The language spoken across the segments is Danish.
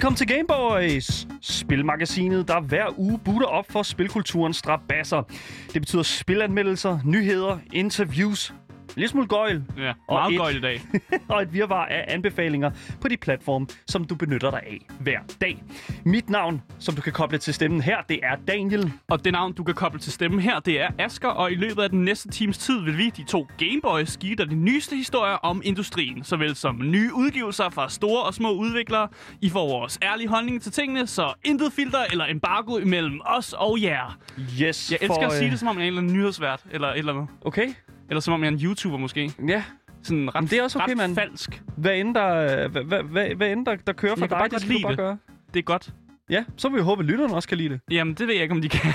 Velkommen til Gameboys, spilmagasinet, der hver uge butter op for spilkulturens strabasser. Det betyder spilanmeldelser, nyheder, interviews, lidt smule gøjl Ja, meget et- gøjl i dag. og et virvar af anbefalinger på de platforme, som du benytter dig af hver dag. Mit navn, som du kan koble til stemmen her, det er Daniel. Og det navn, du kan koble til stemmen her, det er Asker, og i løbet af den næste times tid vil vi, de to Gameboys, give dig de nyeste historier om industrien, såvel som nye udgivelser fra store og små udviklere. I får vores ærlige holdning til tingene, så intet filter eller embargo imellem os og jer. Yes, Jeg elsker for, at sige øh, det, som om jeg er en eller anden nyhedsvært, eller et eller andet. Okay, Eller som om jeg er en YouTuber måske. ja. Sådan ret, Men det er også okay, mand. falsk. Hvad end der, hvad, hvad, hvad, hvad end der, der kører for kan dig, bare det skal du bare gøre. Det er godt. Ja, så vil vi håbe, at lytterne også kan lide det. Jamen, det ved jeg ikke, om de kan.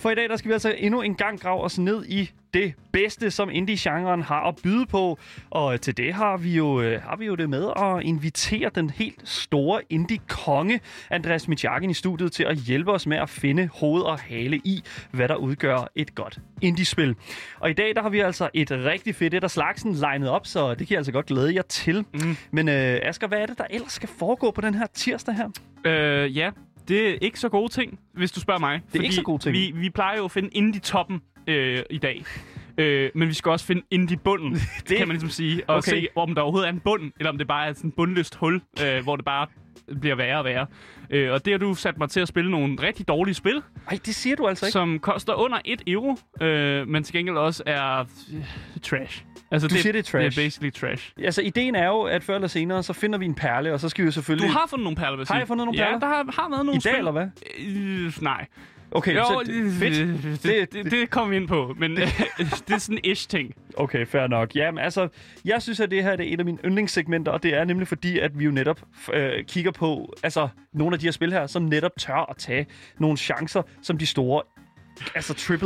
For i dag der skal vi altså endnu en gang grave os ned i det bedste, som indie-genren har at byde på. Og til det har vi jo, øh, har vi jo det med at invitere den helt store indie-konge, Andreas Mitjakken, i studiet til at hjælpe os med at finde hoved og hale i, hvad der udgør et godt indie-spil. Og i dag der har vi altså et rigtig fedt et af slagsen legnet op, så det kan jeg altså godt glæde jer til. Mm. Men øh, Asger, hvad er det, der ellers skal foregå på den her tirsdag her? Øh, ja, det er ikke så gode ting, hvis du spørger mig. Det er ikke så gode ting. Vi, vi plejer jo at finde indie-toppen øh, i dag. Øh, men vi skal også finde indie-bunden, det Det- kan man ligesom sige. Og Okay. se, om der overhovedet er en bund, eller om det bare er sådan et bundløst hul, øh, hvor det bare bliver værre og værre. Øh, og det har du sat mig til at spille nogle rigtig dårlige spil, Ej, det siger du altså ikke. som koster under 1 euro, øh, men til gengæld også er øh, trash. Altså, Du siger, det er trash. Det er basically trash. Altså, ideen er jo, at før eller senere, så finder vi en perle, og så skal vi jo Du selvfølgelig... har fundet nogle perler, vil jeg Har jeg sige. fundet nogle Ja, perler? der har, har været nogle I dag, spil. eller hvad? Øh, nej. Okay, Jo, så det, fedt. det, Det- det, det, kommer vi ind på, men det, er sådan en ish-ting. Okay, fair nok. Jamen, altså, jeg synes, at det her er et af mine yndlingssegmenter, og det er nemlig fordi, at vi jo netop øh, kigger på altså, nogle af de her spil her, som netop tør at tage nogle chancer, som de store altså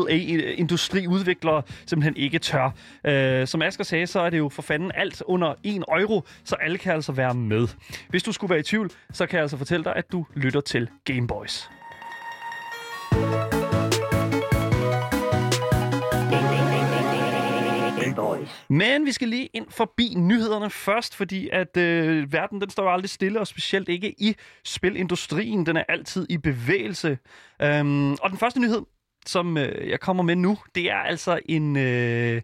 AAA-industriudviklere simpelthen ikke tør. Øh, som Asger sagde, så er det jo for fanden alt under 1 euro, så alle kan altså være med. Hvis du skulle være i tvivl, så kan jeg altså fortælle dig, at du lytter til Gameboys. Men vi skal lige ind forbi nyhederne først, fordi at øh, verden den står jo aldrig stille, og specielt ikke i spilindustrien. Den er altid i bevægelse. Øhm, og den første nyhed, som øh, jeg kommer med nu, det er altså en... Øh,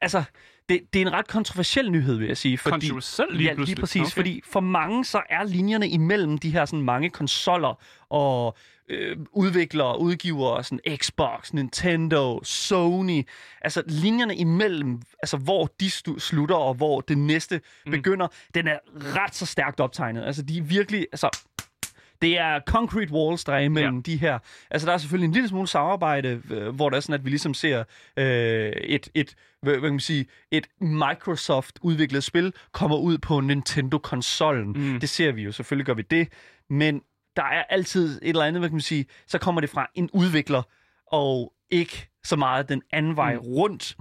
altså, det, det er en ret kontroversiel nyhed, vil jeg sige. Fordi, Kontroversiel lige ja, lige pludselig. præcis. Okay. Fordi for mange, så er linjerne imellem de her sådan mange konsoller og øh, udviklere, udgivere, sådan Xbox, Nintendo, Sony. Altså linjerne imellem, altså hvor de stu- slutter og hvor det næste mm. begynder, den er ret så stærkt optegnet. Altså de er virkelig, altså det er concrete walls, der er imellem ja. de her. Altså, der er selvfølgelig en lille smule samarbejde, øh, hvor der er sådan, at vi ligesom ser øh, et, et, hvad, hvad kan man sige, et Microsoft-udviklet spil kommer ud på Nintendo-konsollen. Mm. Det ser vi jo, selvfølgelig gør vi det. Men der er altid et eller andet, hvad kan man sige, så kommer det fra en udvikler, og ikke så meget den anden vej mm. rundt.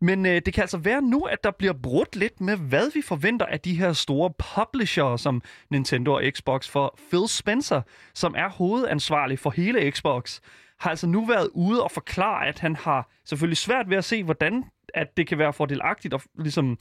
Men øh, det kan altså være nu, at der bliver brudt lidt med, hvad vi forventer af de her store publisher som Nintendo og Xbox. For Phil Spencer, som er hovedansvarlig for hele Xbox, har altså nu været ude og forklare, at han har selvfølgelig svært ved at se, hvordan at det kan være fordelagtigt at ligesom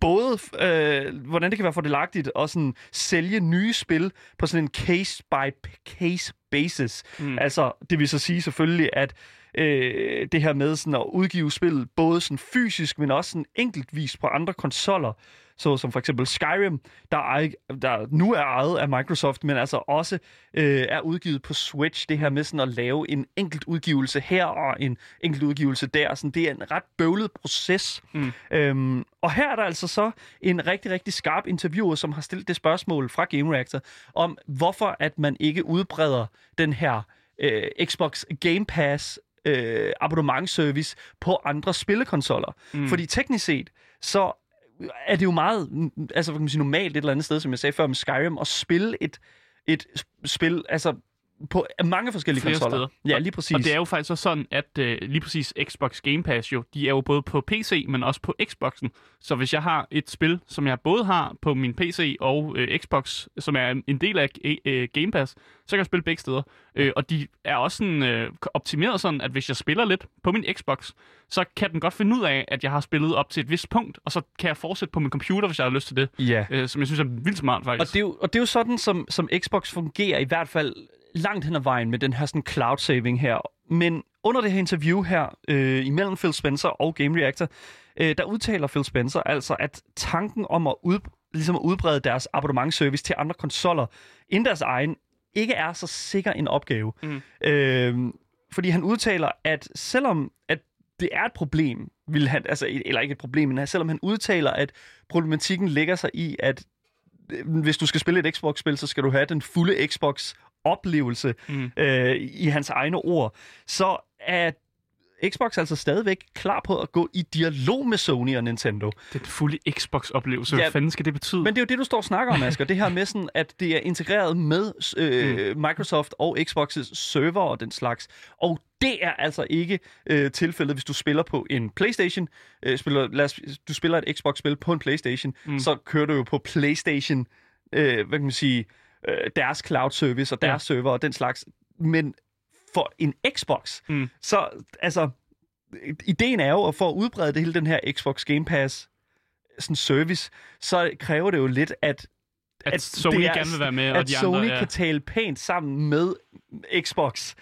både øh, hvordan det kan være fordelagtigt at sådan sælge nye spil på sådan en case by case basis. Mm. Altså, det vil så sige selvfølgelig, at øh, det her med sådan at udgive spil både sådan fysisk, men også sådan enkeltvis på andre konsoller, så som for eksempel Skyrim, der, er, der nu er ejet af Microsoft, men altså også øh, er udgivet på Switch. Det her med sådan at lave en enkelt udgivelse her og en enkelt udgivelse der. Sådan, det er en ret bøvlet proces. Mm. Øhm, og her er der altså så en rigtig, rigtig skarp interviewer, som har stillet det spørgsmål fra Game Reactor, om hvorfor at man ikke udbreder den her øh, Xbox Game Pass øh, abonnementservice på andre spillekonsoller. Mm. Fordi teknisk set, så er det jo meget, altså hvad kan man sige, normalt et eller andet sted, som jeg sagde før med Skyrim, at spille et, et spil, altså på mange forskellige Flere konsoller. steder. Ja, lige præcis. Og det er jo faktisk også sådan, at øh, lige præcis Xbox Game Pass jo, de er jo både på PC, men også på Xboxen. Så hvis jeg har et spil, som jeg både har på min PC og øh, Xbox, som er en del af øh, Game Pass, så kan jeg spille begge steder. Øh, og de er også sådan, øh, optimeret sådan, at hvis jeg spiller lidt på min Xbox, så kan den godt finde ud af, at jeg har spillet op til et vist punkt, og så kan jeg fortsætte på min computer, hvis jeg har lyst til det. Ja. Øh, som jeg synes er vildt smart, faktisk. Og det, er jo, og det er jo sådan, som, som Xbox fungerer, i hvert fald langt hen ad vejen med den her sådan cloud saving her. Men under det her interview her, øh, imellem Phil Spencer og Game Reactor, øh, der udtaler Phil Spencer altså, at tanken om at, ud, ligesom at udbrede deres abonnementsservice til andre konsoller end deres egen, ikke er så sikker en opgave. Mm. Øh, fordi han udtaler, at selvom at det er et problem, vil han, altså, eller ikke et problem, men selvom han udtaler, at problematikken ligger sig i, at øh, hvis du skal spille et Xbox-spil, så skal du have den fulde Xbox-oplevelse Mm. øh, i hans egne ord, så er Xbox altså stadigvæk klar på at gå i dialog med Sony og Nintendo. Det er den fulde Xbox-oplevelse. Ja. Hvad fanden skal det betyde? Men det er jo det, du står og snakker om, Asger. Det her med sådan, at det er integreret med øh, Microsoft og Xbox's server og den slags. Og det er altså ikke øh, tilfældet, hvis du spiller på en PlayStation. Øh, spiller, lad os, du spiller et Xbox-spil på en PlayStation, mm. så kører du jo på PlayStation, øh, hvad kan man sige, øh, deres cloud service og deres ja. server og den slags. Men for en Xbox, Mm. så altså, ideen er jo at for at udbrede det hele den her Xbox Game Pass sådan service, så kræver det jo lidt, at at, at Sony er- gerne vil være med, og at de Sony andre... Ja. kan tale pænt sammen med Xbox.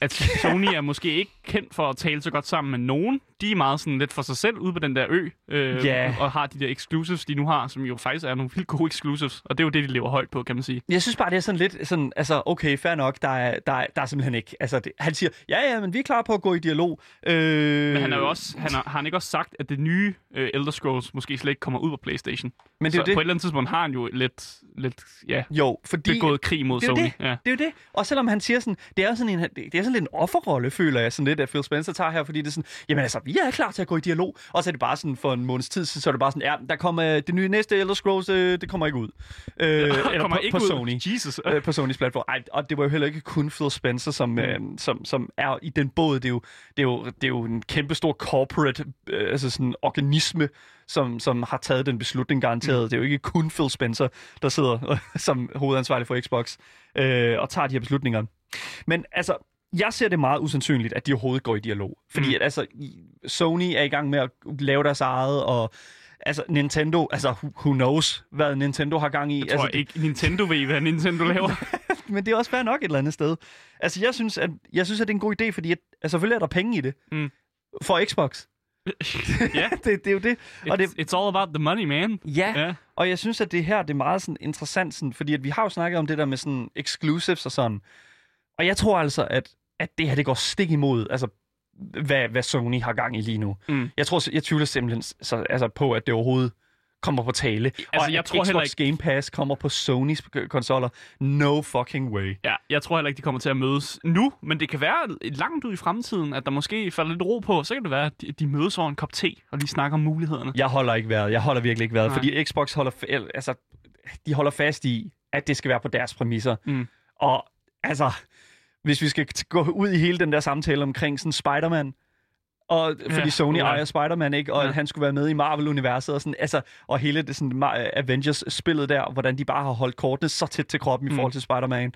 at Sony er måske ikke kendt for at tale så godt sammen med nogen. De er meget sådan lidt for sig selv ude på den der ø, øh, Ja. og har de der exclusives, de nu har, som jo faktisk er nogle vildt gode exclusives. Og det er jo det, de lever højt på, kan man sige. Jeg synes bare, det er sådan lidt sådan, altså okay, fair nok, der er, der er, der er simpelthen ikke. Altså, det, han siger, ja, ja, men vi er klar på at gå i dialog. Øh, Men han, er jo også, han har, har han ikke også sagt, at det nye øh, Elder Scrolls måske slet ikke kommer ud på Playstation? men det er så det. på et eller andet tidspunkt har han jo lidt, lidt ja, Jo, fordi... begået krig mod det er Sony. det. Ja. Det er jo det. Og selvom han siger sådan, det er sådan en, det er sådan lidt en offerrolle, føler jeg sådan lidt, at Phil Spencer tager her, fordi det er sådan, jamen altså, vi er klar til at gå i dialog. Og så er det bare sådan, for en måneds tid så er det bare sådan, ja, der kommer øh, det nye næste Elder Scrolls, øh, det kommer ikke ud. Øh, eller kommer på, ikke på ud. Sony. Jesus. øh, på Sonys platform. Ej, og det var jo heller ikke kun Phil Spencer, som, øh, som, som er i den båd. Det er jo, det er jo, det er jo en kæmpe stor corporate øh, altså sådan organisme, som, som har taget den beslutning garanteret. Det er jo ikke kun Phil Spencer, der sidder som hovedansvarlig for Xbox øh, og tager de her beslutninger. Men altså, jeg ser det meget usandsynligt, at de overhovedet går i dialog. Fordi Mm. at, altså, Sony er i gang med at lave deres eget, og altså Nintendo, altså who, knows, hvad Nintendo har gang i. Jeg tror altså, ikke, Nintendo ved, hvad Nintendo laver. men det er også fair nok et eller andet sted. Altså, jeg synes, at, jeg synes, at det er en god idé, fordi at, altså, selvfølgelig er der penge i det. Mm. For Xbox. ja, det, det er jo det. Og det, it's, all about the money, man. ja, Ja. og jeg synes, at det her det er meget sådan, interessant, sådan, fordi at vi har jo snakket om det der med sådan exclusives og sådan. Og jeg tror altså, at, at det her det går stik imod, altså, hvad, hvad Sony har gang i lige nu. Mm. Jeg tror, jeg tvivler simpelthen så, altså, på, at det overhovedet kommer på tale. Altså, og jeg at tror Xbox heller ikke- Game Pass kommer på Sonys konsoller. No fucking way. Ja, jeg tror heller ikke, de kommer til at mødes nu, men det kan være langt ud i fremtiden, at der måske falder lidt ro på. Så kan det være, at de, de mødes over en kop te og lige snakker om mulighederne. Jeg holder ikke vejret. Jeg holder virkelig ikke vejret, Nej. fordi Xbox holder, altså, de holder fast i, at det skal være på deres præmisser. Mm. Og altså, hvis vi skal gå ud i hele den der samtale omkring sådan Spider-Man, og fordi Ja, Sony uha. ejer Spider-Man, ikke? Og Ja. han skulle være med i Marvel-universet, og, sådan, altså, og hele det sådan, Avengers-spillet der, hvordan de bare har holdt kortene så tæt til kroppen i Mm. forhold til Spider-Man.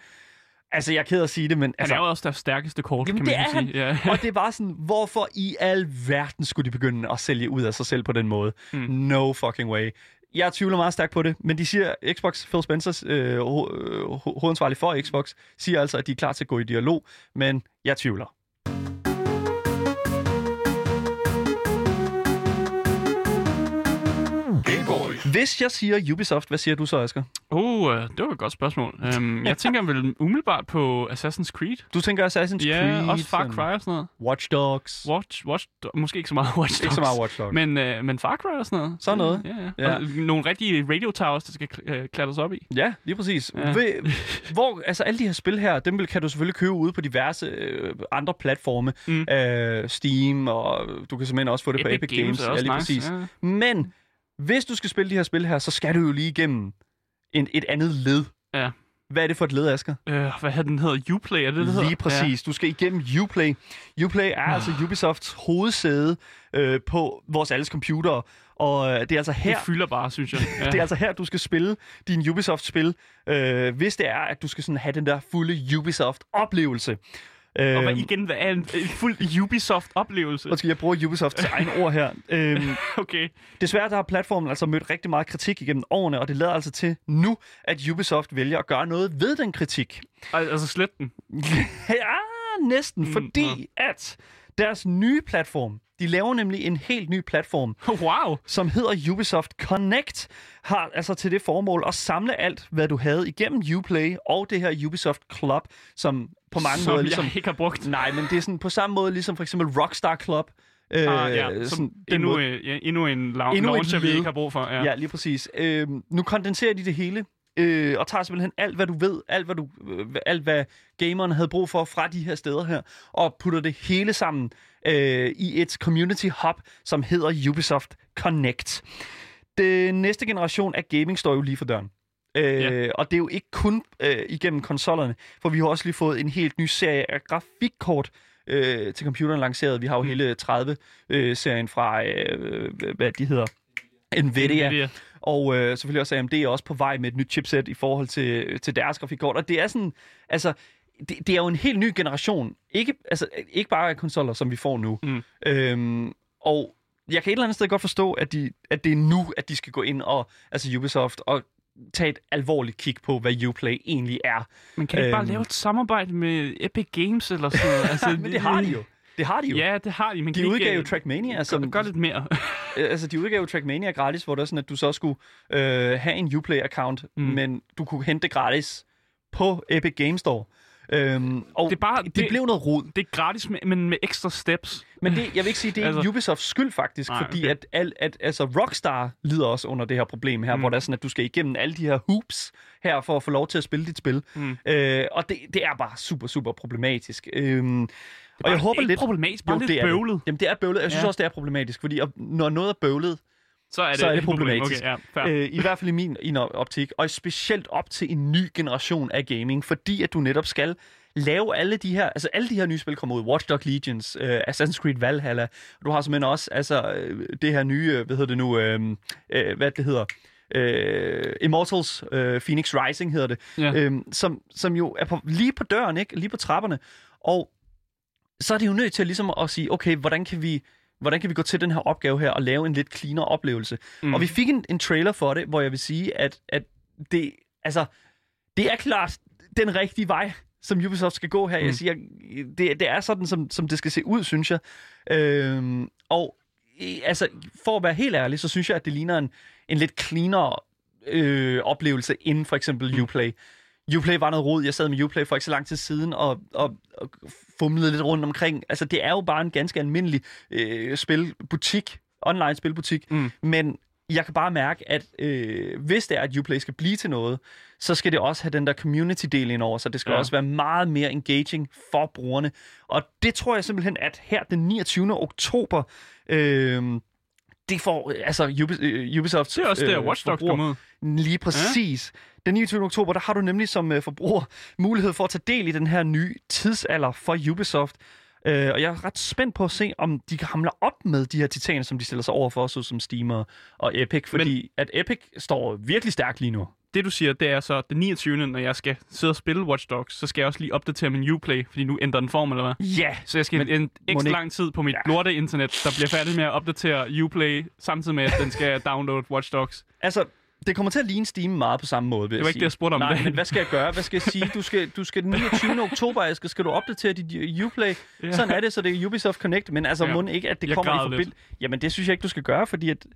Altså, jeg er ked at sige det, men... Han altså, er jo også deres stærkeste kort, Jamen, kan man det sige. Ja. og det var sådan, hvorfor i al verden skulle de begynde at sælge ud af sig selv på den måde? Mm. No fucking way. Jeg tvivler meget stærkt på det, men de siger, Xbox, Phil Spencers øh, øh, ho- hovedansvarlig for Xbox, siger altså, at de er klar til at gå i dialog, men jeg tvivler. Hvis jeg siger Ubisoft, hvad siger du så, Asger? Uh, det var et godt spørgsmål. Um, jeg tænker vel umiddelbart på Assassin's Creed. Du tænker Assassin's Ja, Creed, også Far Cry og sådan noget. Watch Dogs. Watch, Watch, måske ikke så meget Watch Dogs. Ikke så meget Watch Dogs. Men, øh, men Far Cry og sådan noget. Sådan noget. Ja, ja. Ja. Og nogle rigtige radio towers, der skal øh, klatres op i. Ja, lige præcis. Ja. Ja. Ved, hvor, altså alle de her spil her, dem vil- kan du selvfølgelig købe ude på diverse øh, andre platforme. Mm. Øh, Steam, og du kan simpelthen også få det på Epic Games. er ja, lige nice. præcis. Ja. Men hvis du skal spille de her spil her, så skal du jo lige igennem en, et andet led. Ja. Hvad er det for et led, Asger? Øh, hvad hedder den hedder? Uplay, er det det, det hedder? Lige præcis. Du skal igennem Uplay. Uplay er altså Ubisofts hovedsæde øh, på vores alles computere. Og øh, det er altså Ja. her, Det fylder bare, synes jeg. Ja. det er altså her, du skal spille din Ubisoft-spil, øh, hvis det er, at du skal sådan have den der fulde Ubisoft-oplevelse. Øh, Og hvad, igen, hvad er en, en fuld Ubisoft-oplevelse? Undskyld, jeg bruger Ubisofts egen ord her. Øhm, Okay. desværre der har platformen altså mødt rigtig meget kritik igennem årene, og det lader altså til nu, at Ubisoft vælger at gøre noget ved den kritik. Al- Altså slet den. ja, næsten, Mm, fordi at deres nye platform, de laver nemlig en helt ny platform, Wow. som hedder Ubisoft Connect, har altså til det formål at samle alt, hvad du havde igennem Uplay og det her Ubisoft Club, som på mange Som måder jeg ligesom... ikke har brugt. Nej, men det er sådan på samme måde ligesom for eksempel Rockstar Club. Øh, Ah, ja, som sådan, endnu, måde- øh, endnu en la- Endnu launcher, vi ikke har brug for. Ja. Ja, lige præcis. Øh, nu kondenserer de det hele, øh, og tager simpelthen alt, hvad du ved, alt hvad, du, øh, alt, hvad gameren havde brug for fra de her steder her, og putter det hele sammen øh, i et community hub, som hedder Ubisoft Connect. Den næste generation af gaming står jo lige for døren. Øh, Ja. Og det er jo ikke kun øh, igennem konsollerne, for vi har også lige fået en helt ny serie af grafikkort øh, til computeren lanceret. Vi har jo Mm. hele 30-serien fra, øh, hvad de hedder, Nvidia. Nvidia. Og øh, selvfølgelig også AMD er også på vej med et nyt chipset i forhold til, til deres grafikkort. Og det er sådan, altså, det, det er jo en helt ny generation. Ikke, altså, ikke bare af konsoller, som vi får nu. Mm. Øhm, og jeg kan et eller andet sted godt forstå, at, de, at det er nu, at de skal gå ind og, altså Ubisoft, og tage et alvorligt kig på, hvad Uplay egentlig er. Men kan ikke bare Øhm. lave et samarbejde med Epic Games eller sådan noget? Altså, Men det har de jo. Det har de jo. Ja, det har de. Men De udgav jo øh, Trackmania, gør, som, gør lidt mere. Øh, altså, de udgav Trackmania gratis, hvor det er sådan, at du så skulle øh, have en Uplay-account, mm. Men du kunne hente det gratis på Epic Games Store. Øhm, og Det er bare- det, det- blev noget rod. Det er gratis, men med ekstra steps. Men det, jeg vil ikke sige, det er altså, Ubisofts skyld faktisk, Nej, fordi okay. at, al, at altså, Rockstar lider også under det her problem her. Mm. hvor det er sådan, at du skal igennem alle de her hoops her for at få lov til at spille dit spil. Mm. Øh, og det, det er bare super, super problematisk. Øhm, og jeg håber lidt... problematisk, bare Jo, lidt det er bøvlet. Det. Jamen, det er bøvlet. Jeg synes Ja. også, det er problematisk, fordi når noget er bøvlet, Så er det, så er det et problem. problematisk. Okay, ja. Øh, I hvert fald i min i optik, og specielt op til en ny generation af gaming, fordi at du netop skal lave alle de her, altså alle de her nye spil kommer ud, Watch Dogs Legions, øh, Assassin's Creed Valhalla, og du har simpelthen også, altså øh, det her nye, øh, hvad hedder det nu, øh, øh, hvad det hedder, øh, Immortals øh, Phoenix Rising hedder det, Ja. øh, som, som jo er på, lige på døren, ikke? lige på trapperne, og så er det jo nødt til ligesom at sige, okay, hvordan kan vi hvordan kan vi gå til den her opgave her og lave en lidt cleanere oplevelse? Mm. Mm. Og vi fik en, en trailer for det, hvor jeg vil sige, at, at det, altså, det er klart den rigtige vej, som Ubisoft skal gå her. Mm. Jeg Mm. siger, det, det er sådan, som, som det skal se ud, synes jeg. Øhm, og altså, for at være helt ærlig, så synes jeg, at det ligner en, en lidt cleanere øh, oplevelse end for eksempel Mm. Uplay. Var noget rod. Jeg sad med Uplay for ikke så lang tid siden og, og, og fumlede lidt rundt omkring. Altså, det er jo bare en ganske almindelig øh, spilbutik, online spilbutik, Mm. men jeg kan bare mærke, at øh, hvis det er, at Uplay skal blive til noget, så skal det også have den der community-del ind over, så det skal. Ja. også være meget mere engaging for brugerne. Og det tror jeg simpelthen, at her den 29. oktober, øh, det får altså Ubi- øh, Ubisoft Det er også der, Watch Dogs kom ud. Lige præcis. Ja. Den 29. oktober, der har du nemlig som øh, forbruger mulighed for at tage del i den her nye tidsalder for Ubisoft. Øh, og jeg er ret spændt på at se, om de kan hamle op med de her titaner, som de stiller sig over for, såsom Steam og, og Epic. Fordi Men... at Epic står virkelig stærkt lige nu. Det du siger, det er så den 29. når jeg skal sidde og spille Watch Dogs, så skal jeg også lige opdatere min Uplay, fordi nu ændrer den form, eller hvad? Ja, Så jeg skal en ekstra lang tid på mit ja. lorte internet, der bliver færdig med at opdatere Uplay, samtidig med, at den skal downloade Watch Dogs. altså, det kommer til at ligne Steam meget på samme måde, vil Det var jeg ikke sige. det, jeg spurgte om Nej, men hvad skal jeg gøre? Hvad skal jeg sige? Du skal, du skal den 29. oktober, jeg skal, skal du opdatere dit Uplay. Ja. Sådan er det, så det er Ubisoft Connect. Men altså, ja. Må ikke, at det Jeg kommer i græder lidt. forbind... Jamen, det synes jeg ikke, du skal gøre, fordi at...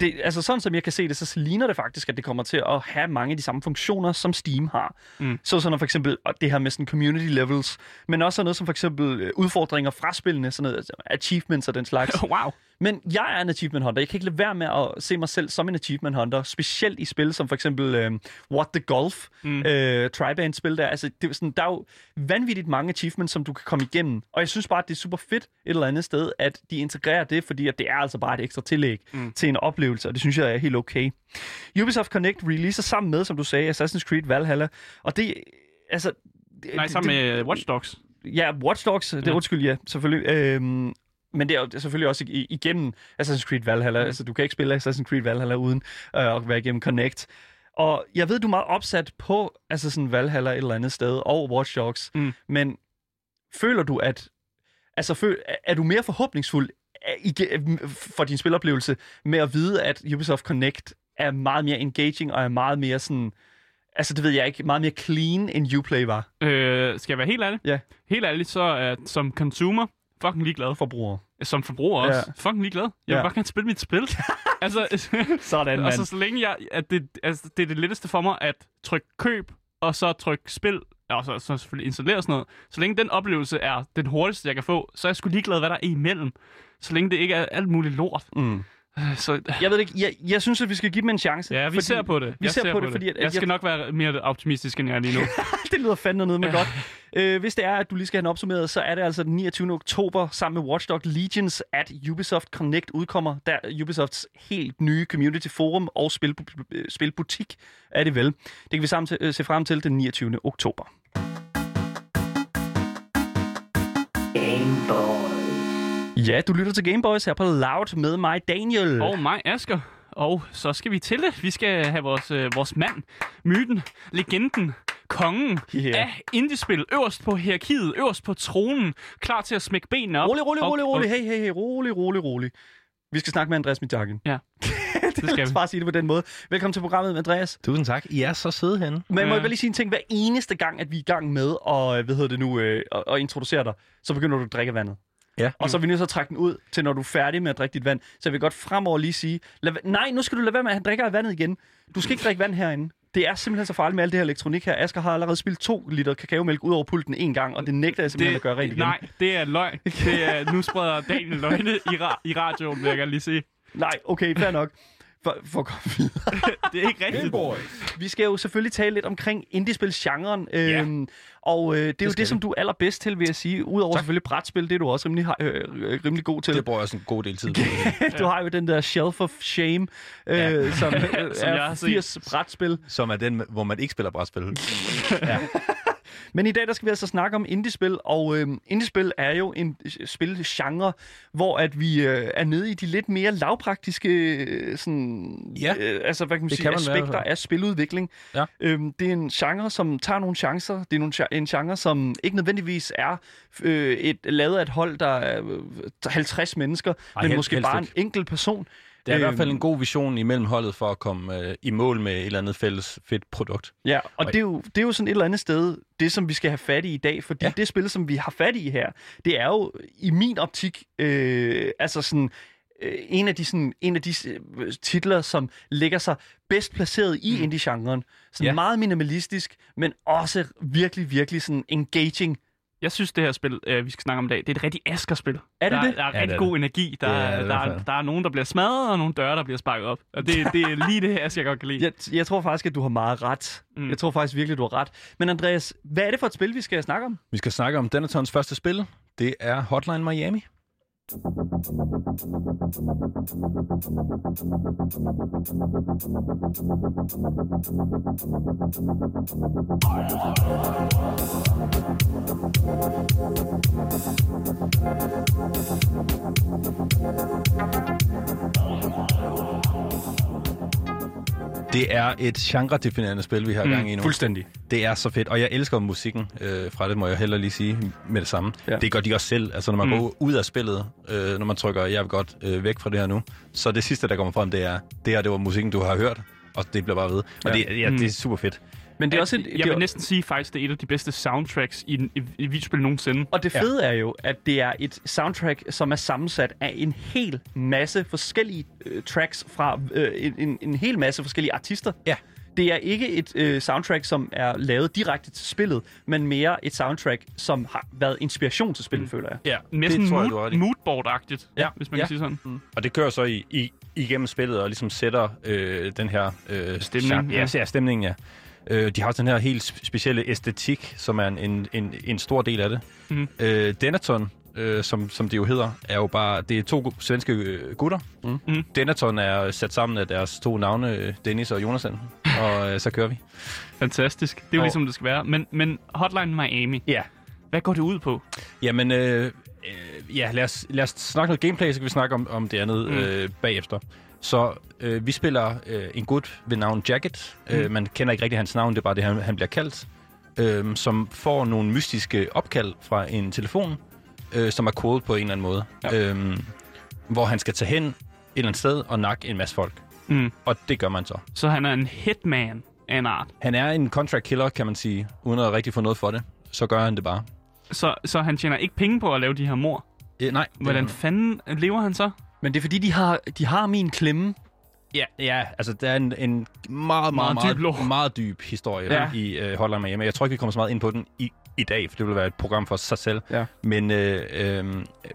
Det, altså, sådan som jeg kan se det, så ligner det faktisk, at det kommer til at have mange af de samme funktioner, som Steam har. Mm. Så sådan for eksempel og det her med sådan community levels, men også sådan noget som for eksempel øh, udfordringer fra spillene, sådan noget, altså achievements og den slags. wow. Men jeg er en achievement hunter. Jeg kan ikke lade være med at se mig selv som en achievement hunter. Specielt i spil som for eksempel øh, What the Golf, mm. øh, Triband-spil der. Altså, det er sådan, der er jo vanvittigt mange achievements, som du kan komme igennem. Og jeg synes bare, at det er super fedt et eller andet sted, at de integrerer det, fordi at det er altså bare et ekstra tillæg mm. til en oplevelse, og det synes jeg er helt okay. Ubisoft Connect releaser sammen med, som du sagde, Assassin's Creed Valhalla, og det, altså... Nej, sammen med Watch Dogs. Ja, Watch Dogs, det er Ja. undskyld, ja, selvfølgelig. Øhm, men det er jo selvfølgelig også igennem Assassin's Creed Valhalla. Mm. Altså, du kan ikke spille Assassin's Creed Valhalla uden øh, at være igennem Connect. Og jeg ved, du er meget opsat på Assassin's Valhalla et eller andet sted, og Watch Dogs. Mm. Men føler du, at... Altså, føl, er- du mere forhåbningsfuld ige- for din spiloplevelse med at vide, at Ubisoft Connect er meget mere engaging og er meget mere sådan... Altså, det ved jeg ikke. Meget mere clean, end Uplay var. Øh, skal jeg være helt ærlig? Ja. Helt ærligt, så er som consumer fucking ligeglad. Forbruger. Som forbruger også. Ja. Fucking ligeglad. Jeg vil Ja. bare gerne spille mit spil. altså, Sådan, og så så længe jeg... At det, altså, det er det letteste for mig at trykke køb, og så trykke spil, og så, så selvfølgelig installere sådan noget. Så længe den oplevelse er den hurtigste, jeg kan få, så er jeg sgu ligeglad, hvad der er imellem. Så længe det ikke er alt muligt lort. Mm. Øh, Så Jeg ved det ikke. Jeg, jeg synes, at vi skal give dem en chance. ja, vi ser på det. Vi jeg ser på det, fordi... At, jeg skal nok være mere optimistisk, end jeg er lige nu. det lyder fandme noget med godt. Øh, hvis det er, at du lige skal have den opsummeret, så er det altså den 29. oktober sammen med Watch Dogs Legions, at Ubisoft Connect udkommer. Der er Ubisofts helt nye community forum og spil, spilbutik er det vel. Det kan vi sammen se, se frem til den 29. oktober. Ja, du lytter til Gameboys her på Loud med mig, Daniel. Og mig, Asker. Og så skal vi til det. Vi skal have vores, øh, vores mand, myten, legenden, kongen Ja. af indiespil, øverst på hierarkiet, øverst på tronen, klar til at smække benene op. Rolig, rolig, Og- rolig, rolig. og- Hey, hey, hey, rolig, rolig, rolig. Vi skal snakke med Andreas Mitjakken. Ja, det skal skal vi. bare sige det på den måde. Velkommen til programmet, Andreas. Tusind tak. I er så søde henne. Men må Ja. jeg bare lige sige en ting. Hver eneste gang, at vi er i gang med at, øh, hvad hedder det nu, øh, at, at introducere dig, så begynder du at drikke vandet. Ja. Og så er vi nødt til at trække den ud til, når du er færdig med at drikke dit vand. Så jeg vil godt fremover lige sige, lad, nej, nu skal du lade være med, at han drikker af vandet igen. Du skal ikke drikke vand herinde. Det er simpelthen så farligt med alt det her elektronik her. Asger har allerede spildt to liter kakaomælk ud over pulten en gang, og det nægter jeg simpelthen at gøre rent igen. Nej, det er løgn. Det er, nu spreder Daniel løgne i, ra- i radioen, vil jeg gerne lige sige. nej okay, fair nok. For, for at komme videre. Det er ikke rigtigt. Vi skal jo selvfølgelig tale lidt omkring indiespilsgenren, Ja. øhm, og øh, det er det jo det, som du er allerbedst til, vil jeg sige. Udover Tak. selvfølgelig brætspil, det er du også rimelig, øh, øh, rimelig god til. Det bruger jeg også en god del tid på. Du har jo den der Shelf of Shame, øh, Ja. som, øh, Som jeg er har set. 80 brætspil. Som er den, hvor man ikke spiller brætspil. Men i dag der skal vi altså snakke om indiespil, og øh, indiespil er jo en øh, spilgenre, hvor at vi øh, er nede i de lidt mere lavpraktiske øh, sådan, Ja, øh, altså, hvad kan man sige, kan man være, aspekter altså. af spiludvikling. Ja. Øhm, det er en genre, som tager nogle chancer. Det er nogle, en genre, som ikke nødvendigvis er øh, et, lavet af et hold, der er øh, 50 mennesker, Ej, men helst- måske bare en ikke. enkelt person. Det er i hvert fald Øhm, en god vision imellem holdet for at komme øh, i mål med et eller andet fælles fedt produkt. Ja, og Og- det er, jo, det er jo sådan et eller andet sted, det som vi skal have fat i i dag, fordi ja. Det spil, som vi har fat i her, det er jo i min optik, øh, altså sådan, øh, en af de, sådan, en af de øh, titler, som ligger sig bedst placeret i mm. indie-genren. Sådan Ja. meget minimalistisk, men også virkelig, virkelig sådan engaging. Jeg synes, det her spil, øh, vi skal snakke om i dag, det er et rigtig Asger-spil. Er det der, det? Der er Ja, rigtig det er god energi. Der, Det er det er, der, er, der er nogen, der bliver smadret, og nogle døre, der bliver sparket op. Og det, det er lige det, Asger godt kan lide. Jeg, jeg tror faktisk, at du har meget ret. Mm. Jeg tror faktisk virkelig, du har ret. Men Andreas, hvad er det for et spil, vi skal snakke om? Vi skal snakke om Denatons første spil. Det er Hotline Miami. I'm Det er et genre-definerende spil, vi har gang i nu. Fuldstændig. Det er så fedt, og jeg elsker musikken øh, fra det, må jeg heller lige sige med det samme. Ja. Det gør de også selv. Altså, når man Mm. mm. går ud af spillet, øh, når man trykker, jeg vil godt øh, væk fra det her nu, så det sidste, der kommer frem, det er, det her, det var musikken, du har hørt, og det bliver bare ved. Og Ja. ja. det, ja, Mm. det er super fedt. Men det er også et, jeg det vil er, næsten sige faktisk, det er et af de bedste soundtracks i, i, i videospil nogensinde. Og det fede er jo, at det er et soundtrack, som er sammensat af en hel masse forskellige øh, tracks fra øh, en, en, en hel masse forskellige artister. Ja. det er ikke et øh, soundtrack, som er lavet direkte til spillet, men mere et soundtrack, som har været inspiration til spillet, mm. føler jeg. Ja, Mere sådan tror jeg, du har mood, moodboard-agtigt, Ja, hvis man ja. kan sige sådan. Mm. Og det kører så i, i, igennem spillet og ligesom sætter øh, den her... Øh, Stemning, genre- ja. Ja, ja, stemningen, ja. Øh, de har den her helt sp- specielle æstetik, som er en, en, en, en stor del af det. Mhm. Øh, Denaton, øh, som, som det jo hedder, er jo bare... Det er to svenske øh, gutter. Mhm. Mhm. Denaton er sat sammen af deres to navne, øh, Dennis og Jonathan. og øh, så kører vi. Fantastisk. Det er jo Og- ligesom, det skal være. Men, men Hotline Miami, Ja. hvad går det ud på? Jamen, øh, øh, ja, lad os, lad os snakke noget gameplay, så kan vi snakke om, om det andet Mm. mm. øh, bagefter. Så øh, vi spiller øh, en gut ved navn Jacket. Mm. Øh, man kender ikke rigtig hans navn, det er bare det, han, han bliver kaldt. Øh, som får nogle mystiske opkald fra en telefon, øh, som er kodet på en eller anden måde. Ja. Øh, hvor han skal tage hen et eller andet sted og nakke en masse folk. Mm. Og det gør man så. Så han er en hitman af en art. Han er en contract killer, kan man sige, uden at rigtig få noget for det. Så gør han det bare. Så, så han tjener ikke penge på at lave de her mor. Øh, nej. Hvordan fanden lever han så? Men det er fordi, de har, de har min klemme. Ja, ja, altså der er en, en meget, meget, Meget meget, dyb meget, meget dyb historie Ja. i uh, Hotline Miami. Jeg tror ikke, vi kommer så meget ind på den i, i dag, for det vil være et program for sig selv. Ja. Men, øh, øh,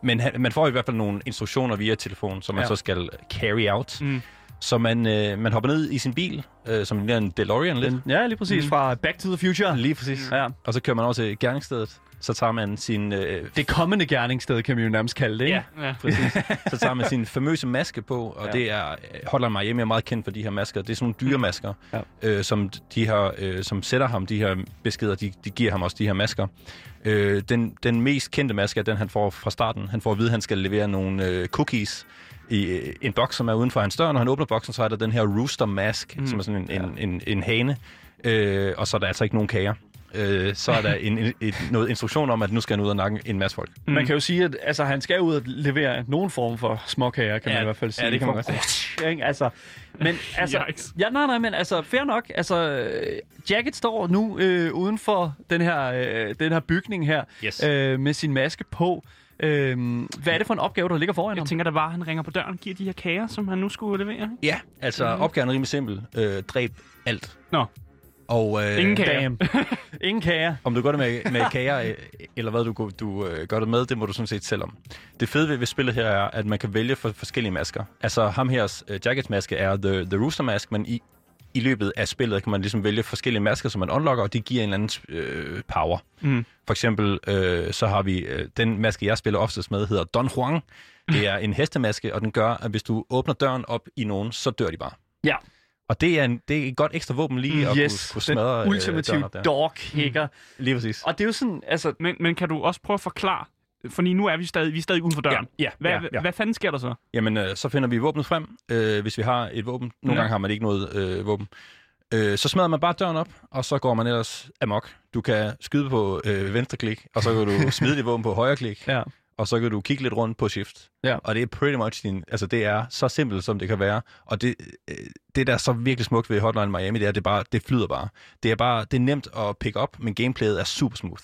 men han, man får i hvert fald nogle instruktioner via telefon, som man Ja. så skal carry out. Mm. Så man, øh, man hopper ned i sin bil, øh, som ligner en DeLorean lidt. Ja, lige præcis. Mm. Fra Back to the Future. Lige præcis. Ja. Og så kører man over til gerningsstedet. Så tager man sin, øh, Det kommende gerningssted, kan man jo nærmest kalde det, ikke? Ja. Ja. præcis. så tager man sin famøse maske på, og Ja. ja. det er øh, Hotline Miami er meget kendt for de her masker. Det er sådan nogle dyremasker, Ja. øh, som de her, øh, som sætter ham de her beskeder. De, de giver ham også de her masker. Øh, den, den mest kendte maske er den, han får fra starten. Han får at vide, at han skal levere nogle øh, cookies i øh, en boks, som er uden for hans dør. Når han åbner boksen, så er der den her rooster mask, Mm. som er sådan en, en, en, en hane. Øh, og så er der altså ikke nogen kager. Øh, så er der en, en, et, noget instruktion om, at nu skal han ud og nakke en masse folk. Man kan jo sige, at altså, han skal ud og levere nogen form for småkager, kan Ja, man i hvert fald ja, sige. det kan man godt sige. Ikke? Altså, men altså, ja, nej, nej, men altså, fair nok. Altså, Jacket står nu øh, uden for den her, øh, den her bygning her, Yes. øh, med sin maske på. Øh, hvad er det for en opgave, der ligger foran Jeg ham? tænker, der var, at han ringer på døren og giver de her kager, som han nu skulle levere. ikke? Ja, altså mm. opgaven er rimelig simpel. Øh, dræb alt. Nå, Og øh, Ingen kager. Ingen kager. om du gør det med, med kager, øh, eller hvad du, du øh, gør det med, det må du sådan set selv om. Det fede ved, ved spillet her er, at man kan vælge for forskellige masker. Altså ham her, øh, Jackets maske er the, the Rooster Mask, men i, i løbet af spillet kan man ligesom vælge forskellige masker, som man unlocker, og de giver en eller anden øh, power. Mm. For eksempel, øh, så har vi øh, den maske, jeg spiller oftest med, hedder Don Juan. Det er en hestemaske, og den gør, at hvis du åbner døren op i nogen, så dør de bare. Ja. Og det er, en, det er et godt ekstra våben lige at Yes, kunne, kunne smadre den øh, ultimative der. dog hicker. Lige præcis. Og det er jo sådan, altså, men, men kan du også prøve at forklare, fordi nu er vi stadig, vi er stadig uden for døren. Ja, Hvad, ja, ja. hvad fanden sker der så? Jamen, øh, så finder vi våbnet frem, øh, hvis vi har et våben. Nogle Ja. gange har man ikke noget øh, våben. Øh, så smadrer man bare døren op, og så går man ellers amok. Du kan skyde på øh, venstre klik, og så kan du smide dit våben på højre klik, ja. og så kan du kigge lidt rundt på shift. Ja. Og det er pretty much din... Altså, det er så simpelt, som det kan være. Og det, øh, det der er så virkelig smukt ved Hotline Miami, det er, det bare, det flyder bare. Det er bare, det er nemt at pick up, men gameplayet er super smooth.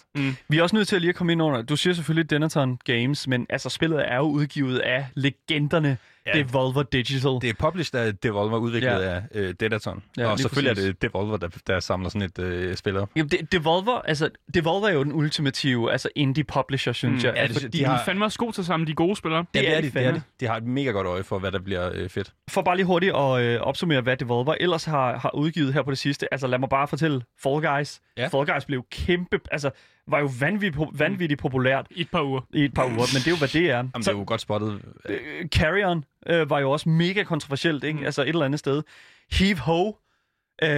Vi er også nødt til at lige at komme ind under. Du siger selvfølgelig Denaton Games, men altså spillet er jo udgivet af legenderne Ja. Devolver Digital. Det er published af Devolver, udviklet Ja. ja. af øh, Dedaton. Ja, og selvfølgelig præcis. er det Devolver, der, der samler sådan et øh, spil op. Jamen, det, Devolver, altså, Devolver er jo den ultimative altså indie publisher, synes Mm. jeg. Ja, altså, de De har- er fandme også gode til at samle de gode spillere. Det ja, er det er de de, det er de. De har et mega godt øje for, hvad der bliver øh, fedt. For bare lige hurtigt at øh, opsummere, hvad Devolver ellers har, har udgivet her på det sidste. Altså, lad mig bare fortælle Fall Guys. Ja. Fall Guys blev kæmpe, altså, var jo vanvittigt, vanvittigt populært I et par uger. i et par uger, men det er jo, hvad det er. Jamen, det er jo godt spottet. øh, Carrion øh, var jo også mega kontroversielt, ikke? Mm. Altså et eller andet sted. Heave Ho øh,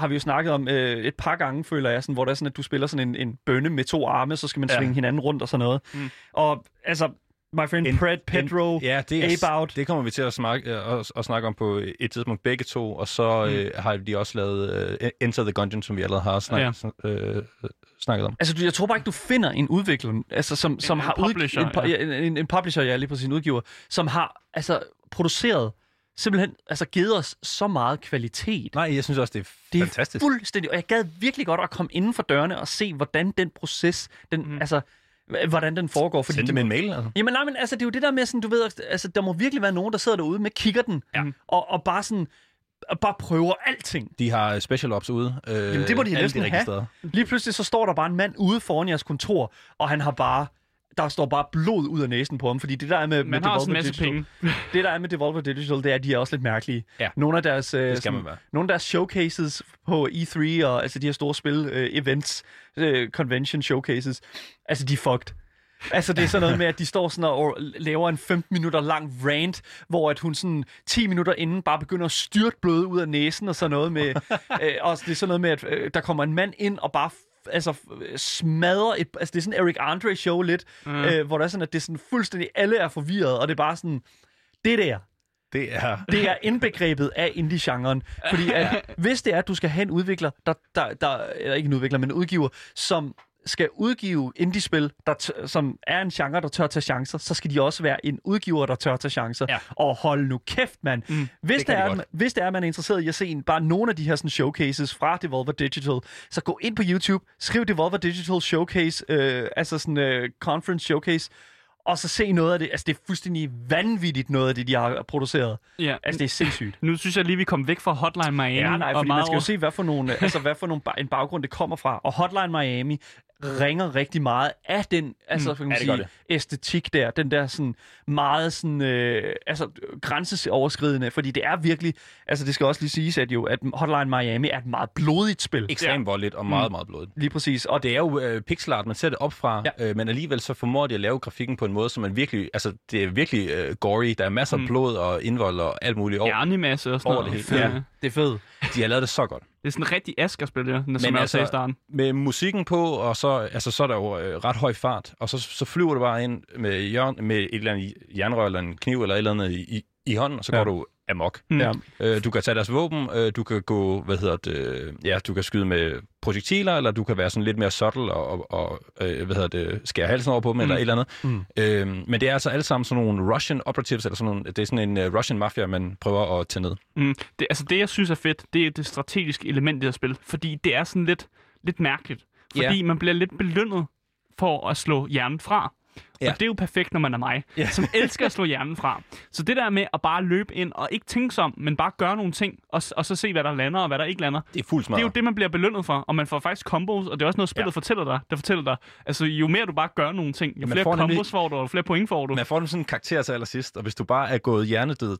har vi jo snakket om øh, et par gange, føler jeg, sådan, hvor det er sådan, at du spiller sådan en, en bønne med to arme, så skal man Ja. svinge hinanden rundt og sådan noget. Mm. Og altså, my friend En- Pred Pedro, Ja, det, er, About. det kommer vi til at snakke, øh, at, at snakke om på et tidspunkt begge to, og så Mm. øh, har de også lavet øh, Enter the Gungeon, som vi allerede har snak, øh, snakket om. Altså, du, jeg tror bare ikke, du finder en udvikler, altså, som, som en har udgi- publisher, en, pu- ja. ja. en, en publisher, ja, lige præcis en udgiver, som har altså produceret, simpelthen altså givet os så meget kvalitet. Nej, jeg synes også, det er Det er fantastisk. fuldstændig, og jeg gad virkelig godt at komme inden for dørene og se, hvordan den proces, den, Mm. altså, hvordan den foregår. Fordi Send det dem en mail, altså. Jamen nej, men altså, det er jo det der med, sådan, du ved, altså, der må virkelig være nogen, der sidder derude med kigger den, Ja. og, og bare sådan bare prøver alting. De har special ops ude. Øh, Jamen, det må de alle næsten rigtige have. Steder. Lige pludselig så står der bare en mand ude foran jeres kontor, og han har bare der står bare blod ud af næsen på ham, fordi det der er med, med Man har også en masse Digital, penge. det der er med Devolver Digital, det er, at de er også lidt mærkelige. Ja. Nogle af deres, øh, Det skal man sådan- være. nogle af deres showcases på E3 og altså de her store spil øh, events, øh, convention showcases, altså de er fucked. Altså det er sådan noget med, at de står sådan og laver en 15 minutter lang rant, hvor at hun sådan 10 minutter inden bare begynder at styrte blod ud af næsen og sådan noget med, øh, og det er sådan noget med, at øh, der kommer en mand ind og bare altså f- smadrer et, altså det er sådan Eric Andre show lidt, mm. øh, hvor der er sådan, at det er sådan fuldstændig, alle er forvirret, og det er bare sådan, det der, Det er... det er indbegrebet af indie-genren. Fordi at, hvis det er, at du skal have en udvikler, der, der, der, eller ikke en udvikler, men en udgiver, som skal udgive indie-spil, der som er en genre, der tør tage chancer, så skal de også være en udgiver, der tør tage chancer. Ja. Og hold nu kæft, mand. Mm, hvis, det det kan de er, godt. hvis det er, man er interesseret i at se en, bare nogle af de her sådan, showcases fra Devolver Digital, så gå ind på YouTube, skriv Devolver Digital Showcase, øh, altså sådan øh, conference showcase, og så se noget af det. Altså, det er fuldstændig vanvittigt noget af det, de har produceret. Ja. Altså, det er sindssygt. Nu synes jeg lige, vi kom væk fra Hotline Miami. Ja, nej, og fordi meget man skal jo se, hvad for, nogle, altså, hvad for nogle, en baggrund det kommer fra. Og Hotline Miami ringer rigtig meget af den altså, mm. Det gør sige, æstetik der. Den der sådan meget sådan, øh, altså, grænseoverskridende. Fordi det er virkelig, altså det skal også lige siges, at jo, at Hotline Miami er et meget blodigt spil. ekstremt voldeligt og meget, meget blodigt. Lige præcis. Og det er jo øh, pixel art, man ser det op fra, Ja. øh, men alligevel så formår de at lave grafikken på en måde, som man virkelig, altså det er virkelig øh, gory, der er masser af blod og indvold og alt muligt over. Hjernemasse og sådan Over noget. det hele. Ja. det er fedt. De har lavet det så godt. Det er sådan en rigtig Asger-spil, ja, som jeg altså, sagde i starten. med musikken på, og så, altså, så er der jo øh, ret høj fart, og så, så flyver du bare ind med, jern, med et eller andet jernrør eller en kniv eller et eller andet i, i, i hånden, og så Ja. går du amok. Mm. Ja. Øh, du kan tage deres våben, øh, du kan gå, hvad hedder det, ja, du kan skyde med projektiler, eller du kan være sådan lidt mere subtle og, og, og øh, hvad hedder det, skære halsen over på dem, mm. eller et eller andet. Mm. Øh, men det er altså alle sammen sådan nogle Russian operatives, eller sådan nogle, det er sådan en uh, Russian mafia, man prøver at tage ned. Mm. Det, altså det, jeg synes er fedt, det er det strategiske element i det her spil. Fordi det er sådan lidt, lidt mærkeligt. Fordi man bliver lidt belønnet for at slå hjernen fra. Ja. Og det er jo perfekt, når man er mig, Ja. som elsker at slå hjernen fra. Så det der med at bare løbe ind og ikke tænke sig om, men bare gøre nogle ting, og, og så se, hvad der lander og hvad der ikke lander. Det er fuld Det er jo det, man bliver belønnet for, og man får faktisk combos, og det er også noget, spillet ja. Fortæller dig. Der fortæller dig, altså jo mere du bare gør nogle ting, jo man flere nemlig- combos får du, og jo flere point får du. Man får sådan en karakter til allersidst, og hvis du bare er gået hjernedød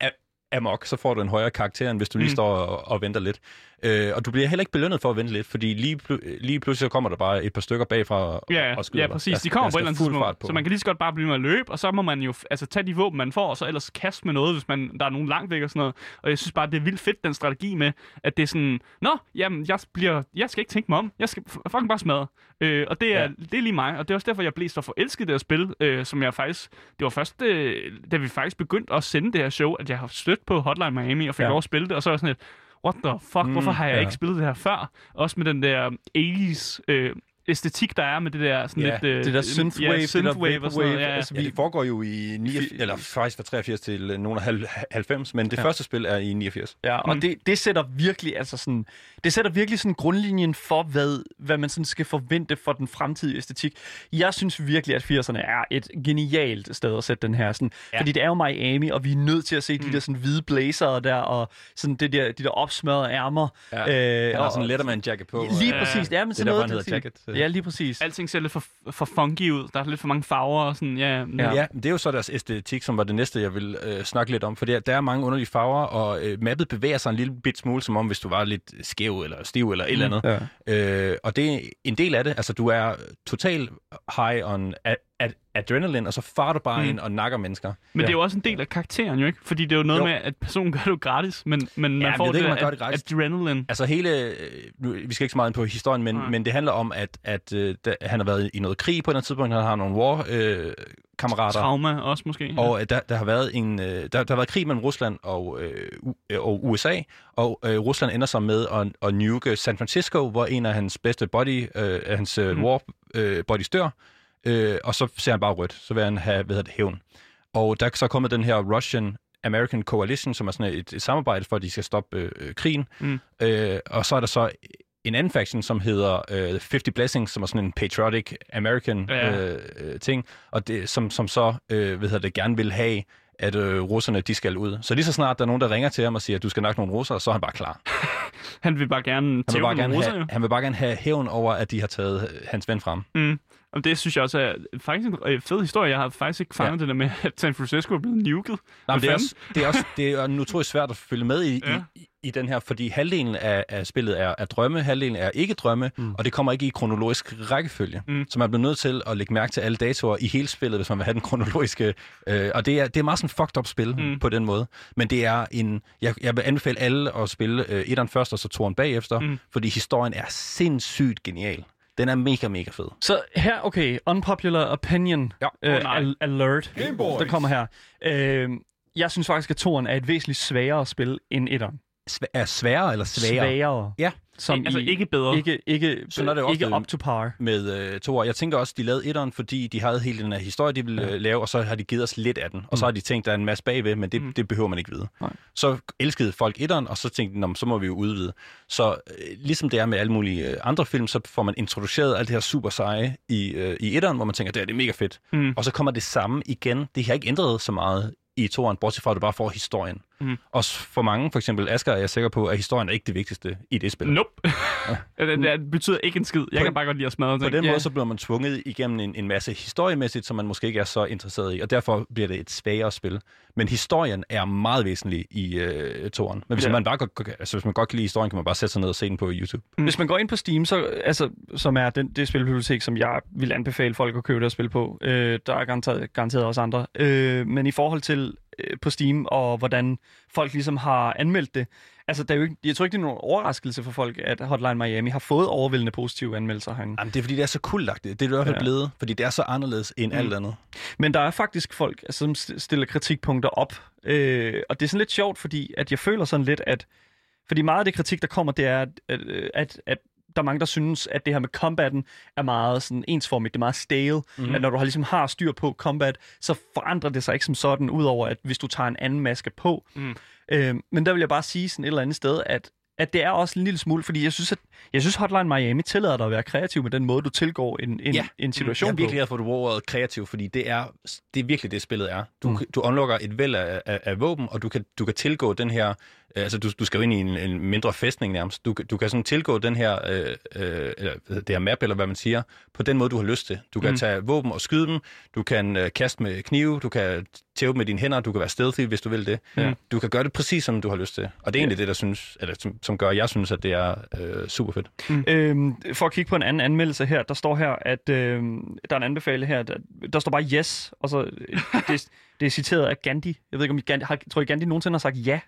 a- amok, så får du en højere karakter, end hvis du lige mm. står og, og venter lidt. Øh, og du bliver heller ikke belønnet for at vente lidt, fordi lige, pl- lige pludselig så kommer der bare et par stykker bagfra og, Ja, og skyder ja præcis. Der- De kommer der på et eller andet tidspunkt, så man kan lige så godt bare blive med at løbe, og så må man jo altså, tage de våben, man får, og så ellers kaste med noget, hvis man, der er nogen langt væk og sådan noget. Og jeg synes bare, det er vildt fedt, den strategi med, at det er sådan, Nå, jamen, jeg, bliver, jeg skal ikke tænke mig om. Jeg skal fucking bare smadre. Øh, og det er, ja. Det er lige mig, og det er også derfor, jeg blev så forelsket i det her spil, øh, som jeg faktisk... Det var først, øh, da vi faktisk begyndte at sende det her show, at jeg har stødt på Hotline Miami og fik Ja. lov at spille det, og så var jeg sådan lidt, what the fuck, mm, hvorfor har jeg ja. ikke spillet det her før? Også med den der 80's øh, æstetik, der er med det der sådan Ja, lidt... Øh, Det der synthwave, ja, det der synthwave og sådan noget. vaporwave, Ja, altså, Ja, det foregår jo i 89, eller faktisk fra 83 til nogle af hal- 90, men det Ja. ja. første spil er i 89. Ja, og Mm. det, det sætter virkelig altså sådan, det sætter virkelig sådan grundlinjen for hvad hvad man sådan skal forvente for den fremtidige æstetik. Jeg synes virkelig at 80'erne er et genialt sted at sætte den her sådan, ja. Ja. fordi det er jo Miami og vi er nødt til at se mm. de der sådan hvide blazere der og sådan det der de der opsmørrede ærmer. Ja. Øh, Han har og- sådan en Letterman jacket på. Lige Ja. præcis. Ja, men det er sådan derfor, noget. han hedder jacket. Ja, lige præcis. Alting ser lidt for, for funky ud. Der er lidt for mange farver og sådan, ja. Ja. ja. Det er jo så deres æstetik, som var det næste, jeg vil øh, snakke lidt om. For der, der er mange underlige farver, og øh, mappet bevæger sig en lille bit smule, som om hvis du var lidt skæv eller stiv eller et eller andet. Ja. Øh, og det er en del af det. Altså, du er total high on a- a- adrenaline, og så farer du bare Mm. ind og nakker mennesker. Men Ja. det er jo også en del af karakteren, jo ikke? Fordi det er jo noget Jo. med, at personen gør det jo gratis, men, men man jeg får det, ikke, man gør det gratis. adrenaline. Altså hele, øh, nu, vi skal ikke så meget ind på historien, men, men det handler om, at, at der, han har været i noget krig på et eller andet tidspunkt, han har nogle war øh, kammerater. Trauma også måske. Og øh, der, der har været en, der, der har været krig mellem Rusland og, øh, og USA, og øh, Rusland ender så med at, at nuke San Francisco, hvor en af hans bedste body, øh, hans Mm. war øh, buddies dør, øh, og så ser han bare rødt. Så vil han have, hvad hedder det, hævn. Og der er så kommet den her Russian American Coalition, som er sådan et, et samarbejde for, at de skal stoppe øh, øh, krigen. Mm. Øh, og så er der så en anden faction, som hedder øh, 50 Blessings, som er sådan en patriotic American Ja. øh, øh, ting, og det, som, som så øh, hvad hedder det, gerne vil have, at øh, russerne de skal ud. Så lige så snart der er nogen, der ringer til ham og siger, at du skal nok nogle russere, så er han bare klar. Han vil bare gerne Han vil, bare gerne russer, have, han vil bare gerne have hævn over, at de har taget øh, hans ven frem. Mm. Og det synes jeg også er faktisk en øh, fed historie. Jeg har faktisk ikke fanget ja. det der med, at San Francisco er blevet nuket. Nej, men det, er også, det er også det er nu tror jeg svært at følge med i, Ja. i, i den her, fordi halvdelen af, af spillet er, er drømme, halvdelen er ikke drømme, mm. og det kommer ikke i kronologisk rækkefølge. Mm. Så man bliver nødt til at lægge mærke til alle datoer i hele spillet, hvis man vil have den kronologiske. Øh, og det er, det er meget sådan fucked up spil Mm. på den måde. Men det er en... Jeg, jeg vil anbefale alle at spille øh, etteren først, og så toeren bagefter, mm. fordi historien er sindssygt genial. Den er mega, mega fed. Så her, okay, unpopular opinion Ja. øh, nej. al- alert, der kommer her. Øh, jeg synes faktisk, at toren er et væsentligt sværere spil end etteren. Er sværere eller sværere? Sværere. Ja. Som altså i, ikke bedre. ikke, ikke, Sådan er det jo ikke ofte. up to par. med øh, to år. Jeg tænker også, de lavede etteren, fordi de havde hele den her historie, de ville Ja. ja. lave, og så har de givet os lidt af den. Og så Mm. har de tænkt, der er en masse bagved, men det, Mm. det behøver man ikke vide. Nej. Så elskede folk etteren, og så tænkte de, "Nå, men så må vi jo udvide. Så øh, ligesom det er med alle mulige øh, andre film, så får man introduceret alt det her super seje i, øh, i etteren, hvor man tænker, det er, det er mega fedt. Mm. Og så kommer det samme igen. Det har ikke ændret så meget i toeren, bortset fra, at du bare får historien. Mm. Og for mange, for eksempel Asger, er jeg sikker på, at historien er ikke det vigtigste i det spil. Nope. det, det betyder ikke en skid. Jeg På kan bare godt lide at smadre På ting. den Ja. måde, så bliver man tvunget igennem en, en masse historiemæssigt, som man måske ikke er så interesseret i, og derfor bliver det et svagere spil. Men historien er meget væsentlig i øh, toren. Men hvis, Ja. ja. man bare godt, altså, hvis man godt kan lide historien, kan man bare sætte sig ned og se den på YouTube. Mm. Hvis man går ind på Steam, så, altså, som er den, det spilbibliotek, som jeg vil anbefale folk at købe det og spille på, øh, der er garanteret, garanteret også andre. Øh, men i forhold til på Steam og hvordan folk ligesom har anmeldt det, altså, der er jo ikke, jeg tror ikke, det er nogen overraskelse for folk, at Hotline Miami har fået overvældende positive anmeldelser herinde. Jamen, det er fordi, det er så kultlagtigt. Det er det i hvert fald Ja. blevet, fordi det er så anderledes end Mm. alt andet. Men der er faktisk folk, altså, som st- stiller kritikpunkter op. Øh, og det er sådan lidt sjovt, fordi at jeg føler sådan lidt, at... Fordi meget af det kritik, der kommer, det er, at, at, at, at der er mange, der synes, at det her med combaten er meget sådan ensformigt. Det er meget stale. Mhm. At når du har, ligesom har styr på combat, så forandrer det sig ikke som sådan, udover at hvis du tager en anden maske på. Mm. Øh, men der vil jeg bare sige sådan et eller andet sted, at at det er også en lille smule, fordi jeg synes, at jeg synes Hotline Miami tillader dig at være kreativ med den måde, du tilgår en, en, Ja. en situation Jeg er virkelig glad for, at du bruger ordet kreativ, fordi det er, det er virkelig det, spillet er. Du, Mm. mm. du unlocker et væld af, af, af våben, og du kan, du kan tilgå den her... øh, Altså, du, du skal jo ind i en, en mindre fæstning nærmest. Du, kan- du kan sådan tilgå den her, øh, øh, eller, det her map, eller hvad man siger, på den måde, du har lyst til. Du kan Mm. mm. tage våben og skyde dem, du kan øh, kaste med knive, du kan tæve med dine hænder, du kan være stealthy, hvis du vil det. Ja. Du kan gøre det præcis, som du har lyst til. Og det er egentlig det, der synes, eller, som, som gør, at jeg synes, at det er øh, super fedt. Øhm, for at kigge på en anden anmeldelse her, der står her, at øhm, der er en anbefaling her, der, der står bare yes, og så øh, det, det er citeret af Gandhi. Jeg ved ikke, om I Gandhi, har, tror I Gandhi nogensinde har sagt ja?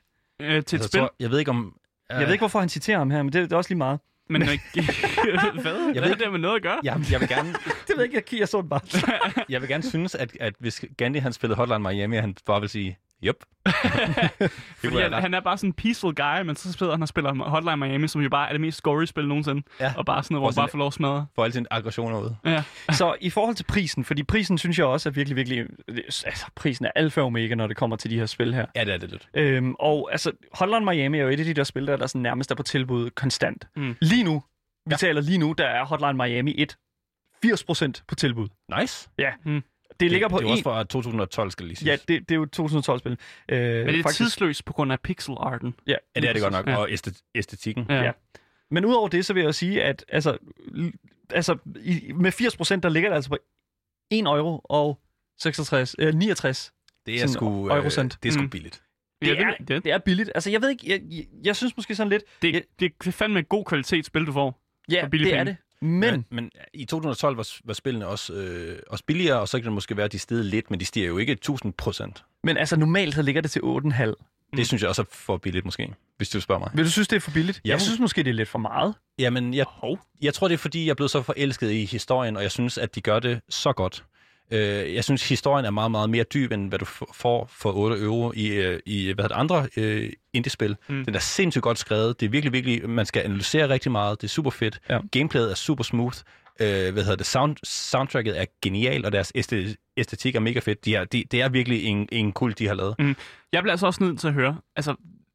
Øh, til et Altså, spil. jeg, tror, jeg ved ikke om... Jeg ved ikke, hvorfor han citerer ham her, men det, det er også lige meget. Men øh, hvad? Hvad ved er det med noget at gøre? Jeg, jeg vil gerne, Det ved jeg ikke, jeg, jeg så det bare. Jeg vil gerne synes, at, at hvis Gandhi han spillede Hotline Miami, han bare vil sige, jup. Fordi han, han er bare sådan en peaceful guy, men så spiller han og spiller Hotline Miami, som jo bare er det mest scory-spil nogensinde. Ja. Og bare sådan noget, hvor Og man bare får lov at smadre. får alle sine aggressioner ud. Ja. Så i forhold til prisen, fordi prisen synes jeg også er virkelig, virkelig... Altså, prisen er alfa og omega, når det kommer til de her spil her. Ja, det er det lidt. Øhm, og altså, Hotline Miami er jo et af de der spil, der, der sådan nærmest er på tilbud konstant. Mm. Lige nu, vi Ja. taler lige nu, der er Hotline Miami 1 80% på tilbud. Nice. Det ligger på det er en... også fra 2012, skal lige Ja, siges. det, det er jo et 2012-spil. Øh, Men det er tidsløst på grund af pixel-arten. Ja, ja, det er det godt nok. Ja. Og æstet- æstetikken. Ja. Ja. Men udover det, så vil jeg sige, at altså, altså i, med 80%, der ligger det altså på 1 euro og 66, øh, 69. Det er sgu, eurocent. det er sgu Mm. billigt. Ja, Det, er, det, det er billigt. Altså, jeg ved ikke, jeg, jeg, jeg synes måske sådan lidt, det, det er fandme god kvalitet spil, du får. ja, det er penge. det. Men, Men, men i 2012 var, var spillene også, øh, også billigere, og så kan det måske være, at de steg lidt, men de stiger jo ikke 1000 procent. men altså, normalt så ligger det til 8,5. Det synes jeg også er for billigt måske, hvis du spørger mig. Vil du synes, det er for billigt? Ja. Jeg synes måske, det er lidt for meget. Jamen, jeg, jeg tror, det er fordi, jeg er blevet så forelsket i historien, og jeg synes, at de gør det så godt. Øh, jeg synes, historien er meget, meget mere dyb, end hvad du får for 8 euro i, øh, i hvad hedder andre øh, indie-spil. Mm. Mm. Den er sindssygt godt skrevet. Det er virkelig, virkelig, man skal analysere rigtig meget. Det er super fedt. Ja. Gameplayet er super smooth. Øh, hvad hedder det, Sound, soundtracket er genial, og deres æste- æstetik er mega fedt. De er, de, det er virkelig en, en kult, de har lavet. Jeg bliver altså også nødt til at høre, altså,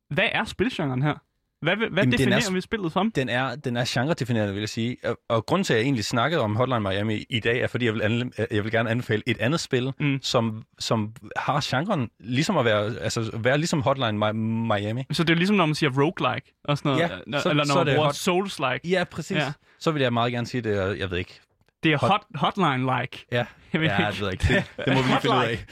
hvad er spilgenren her? Hvad, hvad Jamen, den er definerer vi spillet som? Den er, den er genre-definerende, vil jeg sige. Og, og grunden til, at jeg egentlig snakkede om Hotline Miami i dag, er, fordi jeg vil, anle- jeg vil gerne anbefale et andet spil, Mm. som, som har genren ligesom at være, altså, være ligesom Hotline Mi- Miami. Så det er ligesom, når man siger roguelike og sådan noget. Ja, Eller så- eller så når er man bruger hot- souls-like. Ja, præcis. Ja. Så vil jeg meget gerne sige det, og jeg ved ikke. Det er Hot- hot, hotline-like. Ja, Jeg ved ja ikke. det ikke. Det, det må vi lige finde ud af.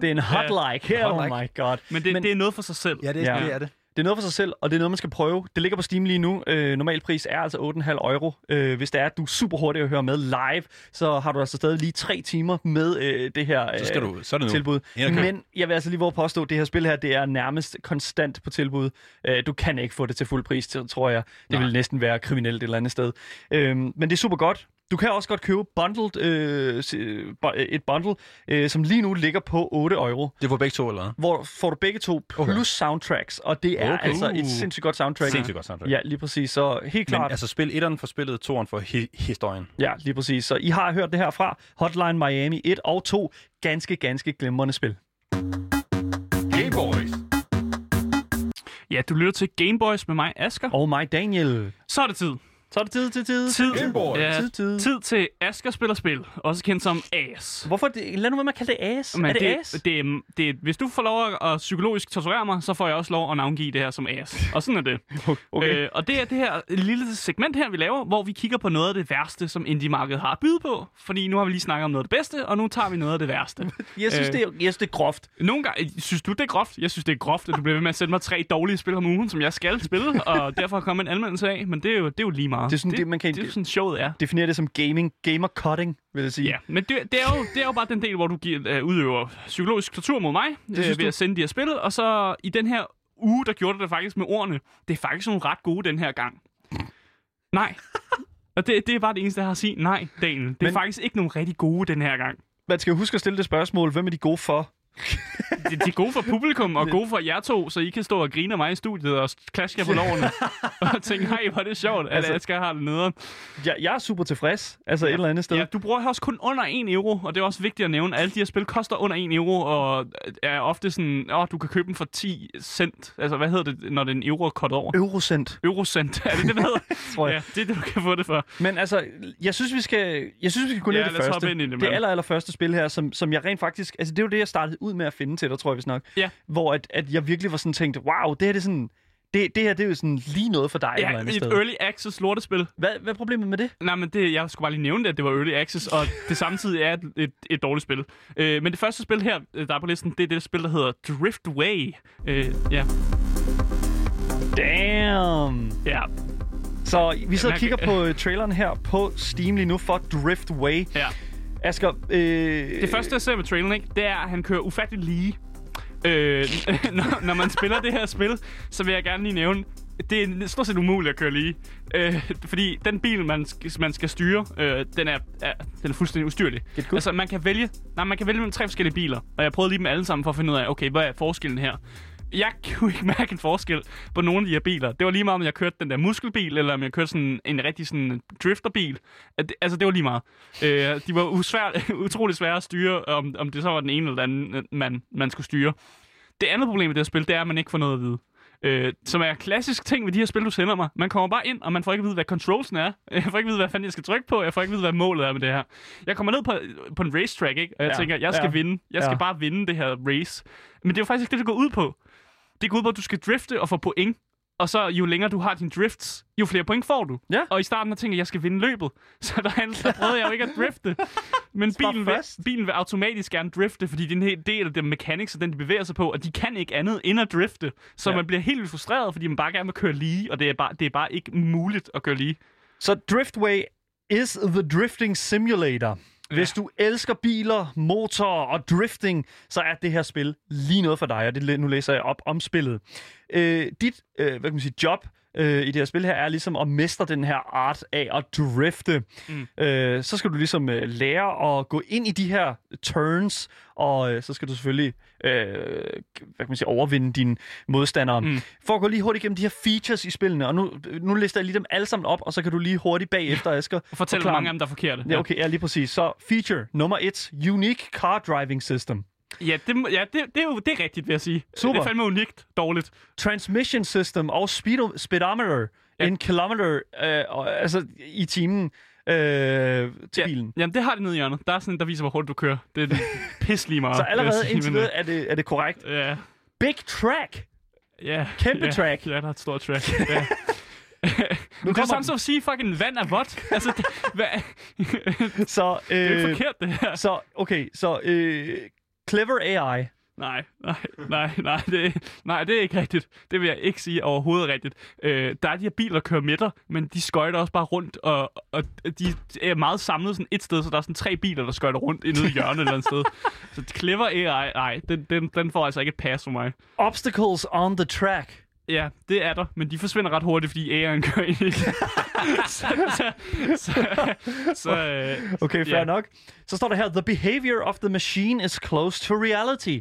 Det er en hot like her, oh my god. Men, det, Men- det er noget for sig selv. Ja, det, Ja. det er det. Det er noget for sig selv, og det er noget, man skal prøve. Det ligger på Steam lige nu. Øh, normal pris er altså 8,5 euro. Øh, hvis det er, at du er super hurtig at høre med live, så har du altså stadig lige tre timer med øh, det her øh, Så, skal du, så er det nu. tilbud. Men jeg vil altså lige våge påstå, at det her spil her, det er nærmest konstant på tilbud. Øh, du kan ikke få det til fuld pris, tror jeg. Det Nej. vil næsten være kriminelt et eller andet sted. Øh, men det er super godt. Du kan også godt købe bundled, øh, øh, et bundle, øh, som lige nu ligger på 8 euro Det var begge to, eller hvad? hvor får du begge to plus Okay. soundtracks, og det er Okay. altså et sindssygt godt soundtrack. Sindssygt godt soundtrack. Ja, lige præcis. Så helt Men klart. altså, spil etteren for spillet, toeren for hi- historien. Ja, lige præcis. Så I har hørt det her fra Hotline Miami 1 og 2. Ganske, ganske glimrende spil. Game Boys. Ja, du lytter til Gameboys med mig, Asker. Og mig, Daniel. Så er det tid. Så er det tid, tid, tid. Tid, Gameboys. ja, Tid, tid. tid til Asker spiller spil, også kendt som AS. Hvorfor det? Lad nu være med at kalde det as. Men er det, det, as? Det, er- det, er- hvis du får lov at, at psykologisk torturere mig, så får jeg også lov at navngive det her som AS. Og sådan er det. Okay. Øh, og det er det her lille segment her, vi laver, hvor vi kigger på noget af det værste, som indie-markedet har at byde på. Fordi nu har vi lige snakket om noget af det bedste, og nu tager vi noget af det værste. jeg, synes, øh, det er, jeg synes, det er groft. Nogle gange, synes du, det er groft? Jeg synes, det er groft, at du bliver ved med at sætte mig tre dårlige spil om ugen, som jeg skal spille, og derfor kommer en anmeldelse af. Men det er jo, det er jo lige meget. Det er sådan det, man kan- Det er sådan, showet er. Definere det som gaming, gamer cutting, vil jeg sige. Ja, men det, det, er jo, det er jo bare den del, hvor du giver, øh, udøver psykologisk tortur mod mig synes øh, ved du? at sende de her spil. Og så i den her uge, der gjorde det faktisk med ordene. Det er faktisk nogle ret gode den her gang. Nej. Og det, det er bare det eneste, jeg har at sige. Nej, Daniel. Det er Men- faktisk ikke nogle rigtig gode den her gang. Man skal huske at stille det spørgsmål, hvem er de gode for? De, de er gode for publikum og gode for jer to, så I kan stå og grine af mig i studiet og klaske jer på lårene. og tænke, hej, hvor er det sjovt, at Altså- skal have det nede. Jeg, jeg er super tilfreds, altså et eller andet sted. Ja, du bruger også kun under 1 euro, og det er også vigtigt at nævne, at alle de her spil koster under 1 euro, og er ofte sådan, åh, du kan købe dem for 10 cent. Altså, hvad hedder det, når det er en euro kort over? Eurocent, Eurocent, er det det, der hedder? tror jeg. ja, det er det, du kan få det for. Men altså, jeg synes, vi skal, jeg synes, vi skal gå ned Ja, i det første. hoppe ind i det, det aller, aller første spil her, som, som jeg rent faktisk... Altså, det er jo det, jeg startede ud med at finde til dig, tror jeg, vi nok. Ja. Hvor at, at jeg virkelig var sådan tænkt, wow, det her det er sådan... Det, det her, det er jo sådan lige noget for dig Ja, andet et sted. early access lortespil. Hvad, hvad er problemet med det? Nej, men det, jeg skulle bare lige nævne det, at det var early access, og det samtidig er et, et, et dårligt spil. Øh, men det første spil her, øh, der er på listen, det er det spil, der hedder Driftway. Øh, ja, Damn! ja, Så vi sidder og kigger på øh, traileren her på Steam lige nu for Driftway. ja. Asger, øh, Det første, jeg ser med traileren, ikke, det er, at han kører ufatteligt lige. Øh, når, når man spiller det her spil, så vil jeg gerne lige nævne, det er stort set umuligt at køre lige. Øh, fordi den bil, man, man skal styre, øh, den, er, er, den er fuldstændig ustyrlig. Good. Altså, man kan vælge, nej, man kan vælge mellem tre forskellige biler, og jeg prøvede lige dem alle sammen for at finde ud af, okay, hvad er forskellen her? Jeg kunne ikke mærke en forskel på nogle af de her biler. Det var lige meget, om jeg kørte den der muskelbil, eller om jeg kørte sådan en rigtig sådan drifterbil. Altså, det var lige meget. Øh, de var usvær, utrolig svære at styre, om, om det så var den ene eller den anden, øh, man, man skulle styre. Det andet problem med det her spil, det er, at man ikke får noget at vide. Øh, som er klassisk ting ved de her spil, du sender mig. Man kommer bare ind, og man får ikke at vide, hvad controlsen er. Jeg får ikke at vide, hvad fanden jeg skal trykke på. Jeg får ikke at vide, hvad målet er med det her. Jeg kommer ned på, på en racetrack, ikke? og jeg Ja, tænker, jeg skal ja, vinde. Jeg skal ja. bare vinde det her race. Men det er jo faktisk ikke det, det går ud på. Det går ud på, at du skal drifte og få point. Og så jo længere du har dine drifts, jo flere point får du. Ja. Og i starten der tænkte jeg, at jeg skal vinde løbet. Så der, der prøvede jeg jo ikke at drifte. Men bilen vil, bilen vil automatisk gerne drifte, fordi det er en hel del af det mechanics, og den de bevæger sig på, og de kan ikke andet end at drifte. Så Ja. man bliver helt frustreret, fordi man bare gerne vil køre lige, og det er bare, det er bare ikke muligt at køre lige. Så Driftway is the drifting simulator. Hvis du elsker biler, motorer og drifting, så er det her spil lige noget for dig, og det, nu læser jeg op om spillet. Øh, dit øh, hvad kan man sige, job øh, i det her spil her er ligesom at mestre den her art af at drifte. Mm. Øh, så skal du ligesom øh, lære at gå ind i de her turns, og øh, så skal du selvfølgelig øh, hvad kan man sige, overvinde dine modstandere. Mm. For at gå lige hurtigt igennem de her features i spillene, og nu, nu lister jeg lige dem alle sammen op, og så kan du lige hurtigt bagefter, Asger, Og fortæl, hvor mange af dem, der er forkerte. Ja, okay, ja, lige præcis. Så feature nummer et, unique car driving system. Ja, det, ja det, det, er jo det er rigtigt, vil jeg sige. Super. Det er fandme unikt dårligt. Transmission system og speedo- speedometer Ja. en kilometer øh, altså, i timen øh, til Ja, bilen. Jamen, det har det nede i hjørnet. Der er sådan en, der viser, hvor hurtigt du kører. Det er den pis lige meget. Så allerede sige, indtil videre er det, er det korrekt. øh, Ja, Big track. ja. Kæmpe ja, track. Ja, der er et stort track. Ja. nu det er sådan så at sige, fucking vand er vådt. Altså, det, hvad, Så, øh, det er jo ikke forkert, det her. så okay, så øh, clever AI. Nej, nej, nej, nej det, nej, det er ikke rigtigt. Det vil jeg ikke sige overhovedet rigtigt. Øh, der er de her biler, der kører midter, men de skøjter også bare rundt, og, og de er meget samlet sådan et sted, så der er sådan tre biler, der skøjter rundt nede i hjørnet et eller andet sted. Så clever AI, nej, den, den, den får altså ikke et pas for mig. Obstacles on the track. Ja, det er der, men de forsvinder ret hurtigt, fordi AI'en kører ind i det. så, så, så, så, øh, Okay, fair Ja. nok. Så står der her, the behavior of the machine is close to reality.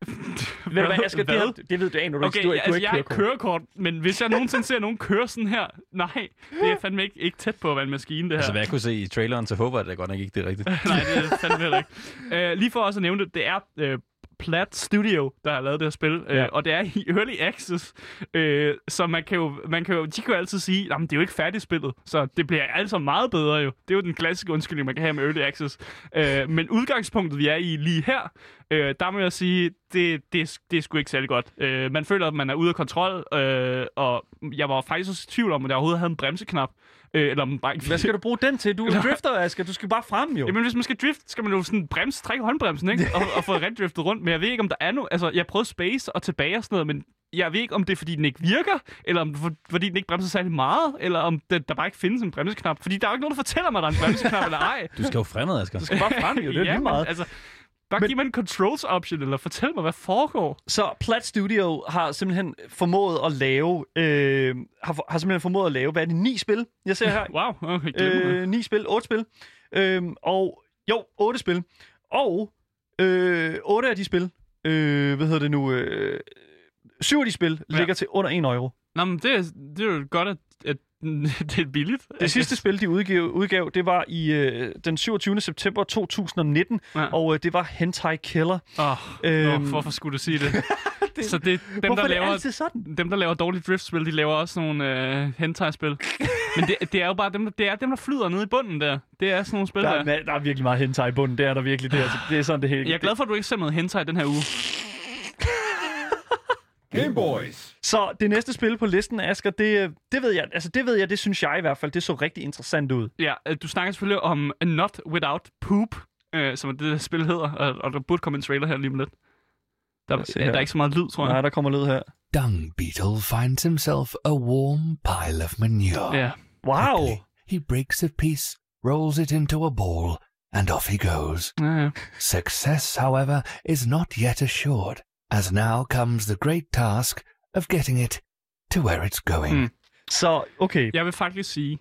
Ved du hvad, Asger, det, Hvad? her, det ved du aner du Okay, ikke. Du, ja, du altså, ikke jeg har ikke kørekort. kørekort, men hvis jeg nogensinde ser nogen køre sådan her, nej, det er fandme ikke, ikke tæt på at være en maskine, det her. Altså, hvad jeg kunne se i traileren, så håber jeg da godt nok ikke, det er rigtigt. nej, det er fandme heller ikke. Uh, lige for også at nævne det, det er uh, Plat Studio, der har lavet det her spil, uh, Ja. og det er i Early Access, uh, så man kan jo, man kan jo, de kan jo altid sige, at det er jo ikke færdigt spillet, så det bliver altså meget bedre jo. Det er jo den klassiske undskyldning, man kan have med Early Access. Uh, men udgangspunktet, vi er i lige her, uh, der må jeg sige, det, det, det er sgu ikke særlig godt. Uh, man føler, at man er ude af kontrol, uh, og jeg var faktisk også i tvivl om, at jeg overhovedet havde en bremseknap. Uh, eller om bare ikke Hvad skal du bruge den til? Du er drifter, Asger. Du skal bare frem, jo. Jamen, hvis man skal drift, skal man jo sådan bremse, trække håndbremsen, ikke? Og, og få driftet rundt. Men jeg ved ikke, om der er nu... Altså, jeg prøvede space og tilbage og sådan noget, men jeg ved ikke, om det er, fordi den ikke virker, eller om for- fordi den ikke bremser særlig meget, eller om det, der bare ikke findes en bremseknap. Fordi der er jo ikke nogen, der fortæller mig, at der er en bremseknap eller ej. Du skal jo fremad, Asger. Du skal bare frem, jo. Det er ja, lige meget. Men, altså, bare Men- giv mig en controls option, eller fortæl mig, hvad foregår. Så Plat Studio har simpelthen formået at lave, øh, har, har simpelthen formået at lave, hvad er det, ni spil, jeg ser her? Wow, okay, øh, ni spil, otte spil. Øh, og, jo, otte spil. Og øh, otte af de spil, øh, hvad hedder det nu, øh, syv af de spil Ja. ligger til under 1 euro. Nå, men det, er- det er jo godt, at, at det er billigt. Det sidste spil, de udgav, udgav det var i øh, den 27. september 2019, Ja. og øh, det var Hentai Killer. Åh, Øhm. øhm, hvorfor skulle du sige det? Så det, dem, der er det laver, altid sådan? dem, der laver dårlige driftspil, de laver også nogle øh, hentai-spil. Men det, det er jo bare dem, der, det er dem, der flyder nede i bunden der. Det er sådan nogle spil, Der der. er, der er virkelig meget hentai i bunden, det er der virkelig. Det er, det er sådan, det hele. Jeg er glad for, at du ikke ser noget hentai den her uge. Game Boys. Så det næste spil på listen, Asger, det, det ved jeg, altså det ved jeg, det synes jeg i hvert fald, det så rigtig interessant ud. Ja, øh, du snakker selvfølgelig om Not Without Poop, øh, som det, der spil hedder. Og, og der burde komme en trailer her lige om lidt. Der, os se der er ikke så meget lyd, tror jeg. Nej, der kommer lyd her. Dung Beetle finds himself a warm pile of manure. Ja. Wow! Quickly, he breaks a piece, rolls it into a ball, and off he goes. Ja, ja. Success, however, is not yet assured, as now comes the great task of getting it to where it's going. Mm. Så, okay. Jeg vil faktisk sige,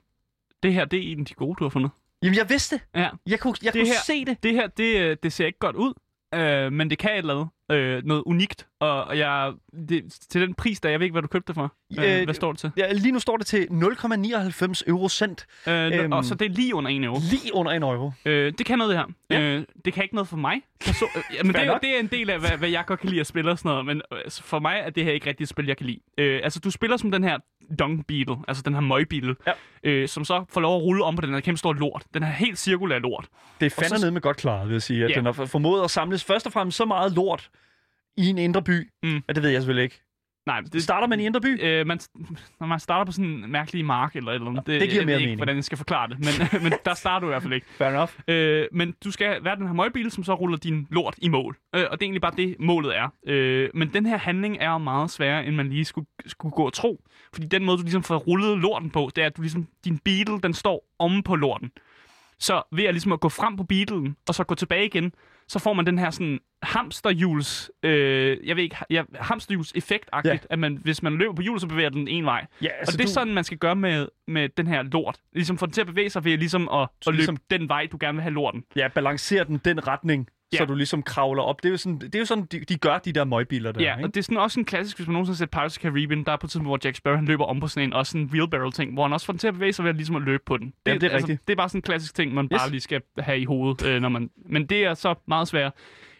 det her, det er en af de gode, du har fundet. Jamen, jeg vidste. Ja. Jeg kunne, jeg Det kunne her- se det. Det her, det, øh, det ser ikke godt ud, øh, men det kan et eller andet. Øh, noget unikt. Og og jeg, det, til den pris, der jeg ved ikke, hvad du købte det for. Øh, Øh, hvad står det til? Ja, lige nu står det til 0,99 euro cent. Øh, øhm, og så det er lige under 1 euro. Lige under 1 euro. Øh, det kan noget, det her. Ja. Øh, det kan ikke noget for mig. Perso- øh, men det, er, det er en del af, hvad, hvad jeg godt kan lide at spille og sådan noget. Men øh, for mig er det her ikke rigtig et spil, jeg kan lide. Øh, altså, du spiller som den her dung beetle, altså den her møgbeetle, Ja. øh, som så får lov at rulle om på den her kæmpe store lort. Den her helt cirkulære lort. Det er fandme nede med godt klaret, vil jeg sige. At Ja. den har formået at samles først og fremmest så meget lort i en indre by. Mm. Ja, det ved jeg selvfølgelig ikke. Nej, det, starter man i indre by? Øh, man, når man starter på sådan en mærkelig mark eller et eller andet. Det, det giver jeg mere ved ikke, mening. hvordan jeg skal forklare det, men, men der starter du i hvert fald ikke. Fair enough. Øh, men du skal være den her møgbil, som så ruller din lort i mål. Øh, og det er egentlig bare det, målet er. Øh, men den her handling er jo meget sværere, end man lige skulle, skulle gå og tro. Fordi den måde, du ligesom får rullet lorten på, det er, at du ligesom, din beetle, den står omme på lorten. Så ved at ligesom at gå frem på beetlen, og så gå tilbage igen, så får man den her sådan hamsterhjuls, øh, jeg ved ikke, ja, hamsterhjuls effekt-agtigt, Ja. at man, hvis man løber på hjul, så bevæger den en vej. Ja, Altså, og det er du, sådan, man skal gøre med, med den her lort. Ligesom få den til at bevæge sig ved ligesom at, at løbe ligesom- den vej, du gerne vil have lorten. Ja, balancerer den den retning, ja. så du ligesom kravler op. Det er jo sådan, det er jo sådan de, de gør, de der møgbiler der. Ja, ikke? og det er sådan også en klassisk, hvis man nogensinde har set Pirates of Caribbean, der er på et tidspunkt, hvor Jack Sparrow han løber om på sådan en, også sådan en wheelbarrow ting, hvor han også får den til at bevæge sig ved at, ligesom at løbe på den. Det, Jamen, det er altså, rigtigt. det er bare sådan en klassisk ting, man Yes. bare lige skal have i hovedet, øh, når man... Men det er så meget svært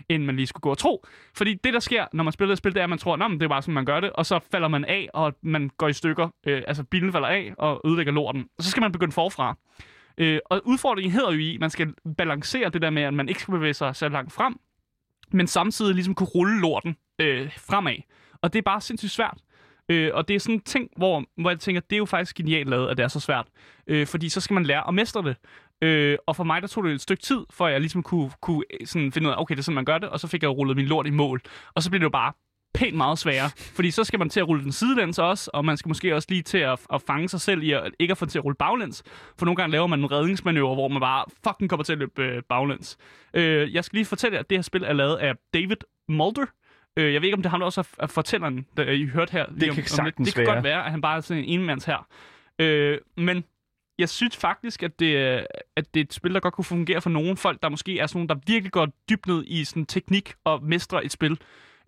end man lige skulle gå og tro. Fordi det, der sker, når man spiller det spil, det er, at man tror, at det er bare sådan, man gør det, og så falder man af, og man går i stykker. Øh, altså, bilen falder af og ødelægger lorten. Og så skal man begynde forfra. Øh, og udfordringen hedder jo i, at man skal balancere det der med, at man ikke skal bevæge sig så langt frem, men samtidig ligesom kunne rulle lorten øh, fremad. Og det er bare sindssygt svært. Øh, og det er sådan en ting, hvor, hvor jeg tænker, det er jo faktisk genialt lavet, at det er så svært. Øh, fordi så skal man lære at mestre det. Øh, og for mig, der tog det et stykke tid, for jeg ligesom kunne, kunne sådan finde ud af, okay, det er sådan, man gør det, og så fik jeg rullet min lort i mål. Og så blev det jo bare pænt meget sværere, fordi så skal man til at rulle den sidelæns også, og man skal måske også lige til at, at fange sig selv i at ikke at få den til at rulle baglæns, for nogle gange laver man en redningsmanøvre, hvor man bare fucking kommer til at løbe øh, baglæns. Øh, jeg skal lige fortælle jer, at det her spil er lavet af David Mulder, Øh, jeg ved ikke, om det er ham, der også er fortælleren, der I hørte her. Det kan om, sagtens Det kan være. godt være, at han bare er sådan en enmands her. Øh, men jeg synes faktisk, at det, er- at det er et spil, der godt kunne fungere for nogle folk, der måske er sådan nogle, der virkelig går dybt ned i sådan teknik og mestre et spil.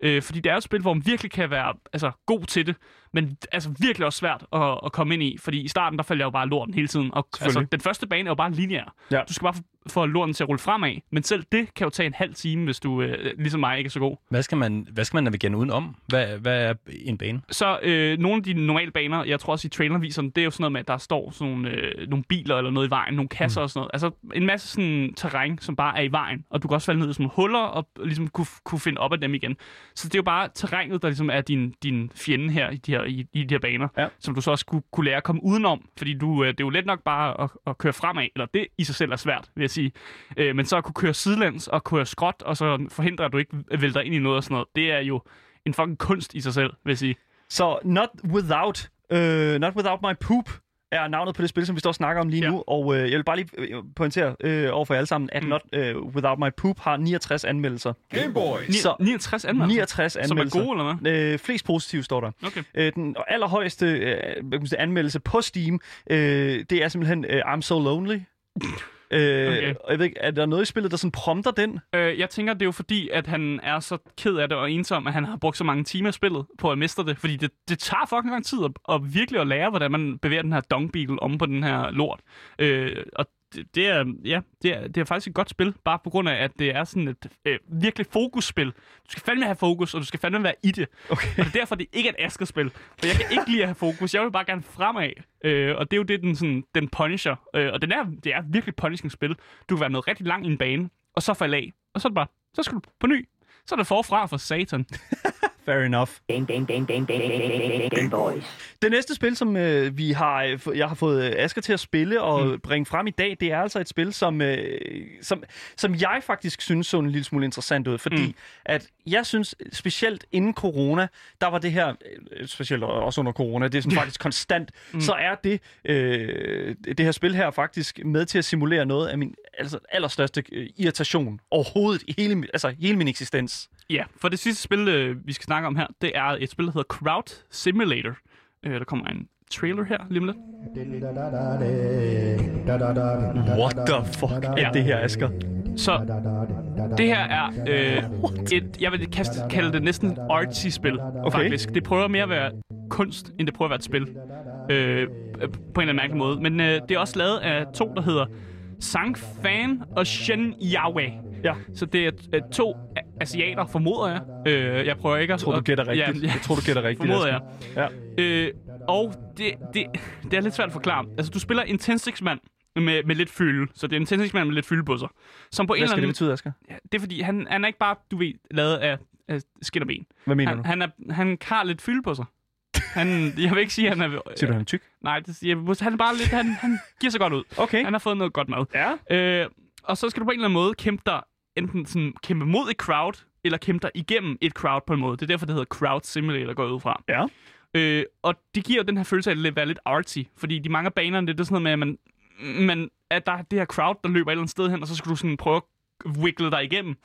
Øh, fordi det er et spil, hvor man virkelig kan være altså, god til det, men altså virkelig også svært at, at komme ind i. Fordi i starten, der faldt jeg jo bare lorten hele tiden. Og altså, den første bane er jo bare lineær. Ja. Du skal bare få lorten til at rulle fremad. Men selv det kan jo tage en halv time, hvis du, øh, ligesom mig, ikke er så god. Hvad skal man, hvad skal man navigere udenom? Hvad, hvad er en bane? Så øh, nogle af de normale baner, jeg tror også i traileren viser det er jo sådan noget med, at der står sådan nogle, øh, nogle biler eller noget i vejen, nogle kasser mm. og sådan noget. Altså en masse sådan terræn, som bare er i vejen, og du kan også falde ned i sådan nogle huller og ligesom kunne, kunne finde op af dem igen. Så det er jo bare terrænet, der ligesom er din, din fjende her i de her, i, i de her baner, Ja. som du så også kunne, kunne lære at komme udenom, fordi du, øh, det er jo let nok bare at, at køre fremad, eller det i sig selv er svært, vil sige. Øh, men så at kunne køre sidelæns og køre skråt, og så forhindre, at du ikke vælter ind i noget og sådan noget, det er jo en fucking kunst i sig selv, vil jeg sige. Så Not Without, uh, Not Without My Poop er navnet på det spil, som vi står og snakker om lige Ja. nu. Og øh, jeg vil bare lige øh, pointere øh, over for jer alle sammen, at mm. Not øh, Without My Poop har 69 anmeldelser. Så- 69 anmeldelser? 69 Som er anmeldelser. gode, eller hvad? Øh, flest positive står der. Okay. Øh, den allerhøjeste øh, hvad kan man sige, anmeldelse på Steam, øh, det er simpelthen øh, I'm So Lonely. Øh, Okay. og jeg ved ikke, er der noget i spillet, der sådan prompter den? Øh, jeg tænker, det er jo fordi, at han er så ked af det og ensom, at han har brugt så mange timer i spillet på at mestre det. Fordi det, det tager fucking lang tid at, at virkelig at lære, hvordan man bevæger den her dongbeagle om på den her lort. Øh, og det, det er, ja, det er, det er faktisk et godt spil, bare på grund af, at det er sådan et øh, virkelig fokusspil. Du skal fandme have fokus, og du skal fandme være i det. Okay. Og det er derfor, det ikke er et Asger-spil. For jeg kan ikke lide at have fokus. Jeg vil bare gerne fremad. Øh, og det er jo det, den, sådan, den punisher. Øh, og den er, det er virkelig punishing spil. Du kan være noget rigtig lang i en bane, og så falde af. Og så er det bare, så skal du på ny. Så er det forfra for satan. Fair enough. Game, game, game, game, game, game boys. Det næste spil, som øh, vi har, øh, jeg har fået øh, Asger til at spille og mm. bringe frem i dag, det er altså et spil, som, øh, som, som jeg faktisk synes så en lille smule interessant ud. Fordi mm. at jeg synes, specielt inden corona, der var det her, øh, specielt også under corona, det er sådan faktisk konstant, mm. så er det, øh, det her spil her faktisk med til at simulere noget af min altså, allerstørste øh, irritation overhovedet i hele, altså, hele min eksistens. Ja, for det sidste spil, øh, vi skal snakke om her, det er et spil, der hedder Crowd Simulator. Øh, der kommer en trailer her lige om lidt. What the fuck er Ja. det her, Asger? Så det her er øh, et, jeg vil kaste, kalde det næsten artsy-spil, Okay. faktisk. Det prøver mere at være kunst, end det prøver at være et spil. Øh, på en eller anden mærkelig måde. Men øh, det er også lavet af to, der hedder Sang Fan og Shen Yahweh. Ja. Så det er øh, to asiater, formoder jeg. Øh, jeg prøver ikke at... Jeg tror, du gætter rigtigt. Ja, Jeg tror, du gætter rigtigt. formoder jeg. Ja. Øh, og det, det, det er lidt svært at forklare. Altså, du spiller en tændstiksmand med, med lidt fylde. Så det er en tændstiksmand med lidt fylde på sig. Som på en Hvad eller skal det anden... betyde, Asger? Ja, det er fordi, han, han er ikke bare, du ved, lavet af, af skin og ben. Hvad mener Han, du? han, er, han har lidt fylde på sig. Han, jeg vil ikke sige, at han er... Siger du, han er tyk? Nej, det, jeg, han er bare lidt... Han, han giver sig godt ud. Okay. Han har fået noget godt mad. Ja. Øh, og så skal du på en eller anden måde kæmpe dig, enten sådan kæmpe mod et crowd, eller kæmpe dig igennem et crowd på en måde. Det er derfor, det hedder Crowd Simulator, går jeg ud fra. Ja. Øh, og det giver jo den her følelse af at være lidt artsy, fordi de mange banerne, det er sådan noget med, at man, man, at der er det her crowd, der løber et eller andet sted hen, og så skal du sådan prøve at wiggle dig igennem.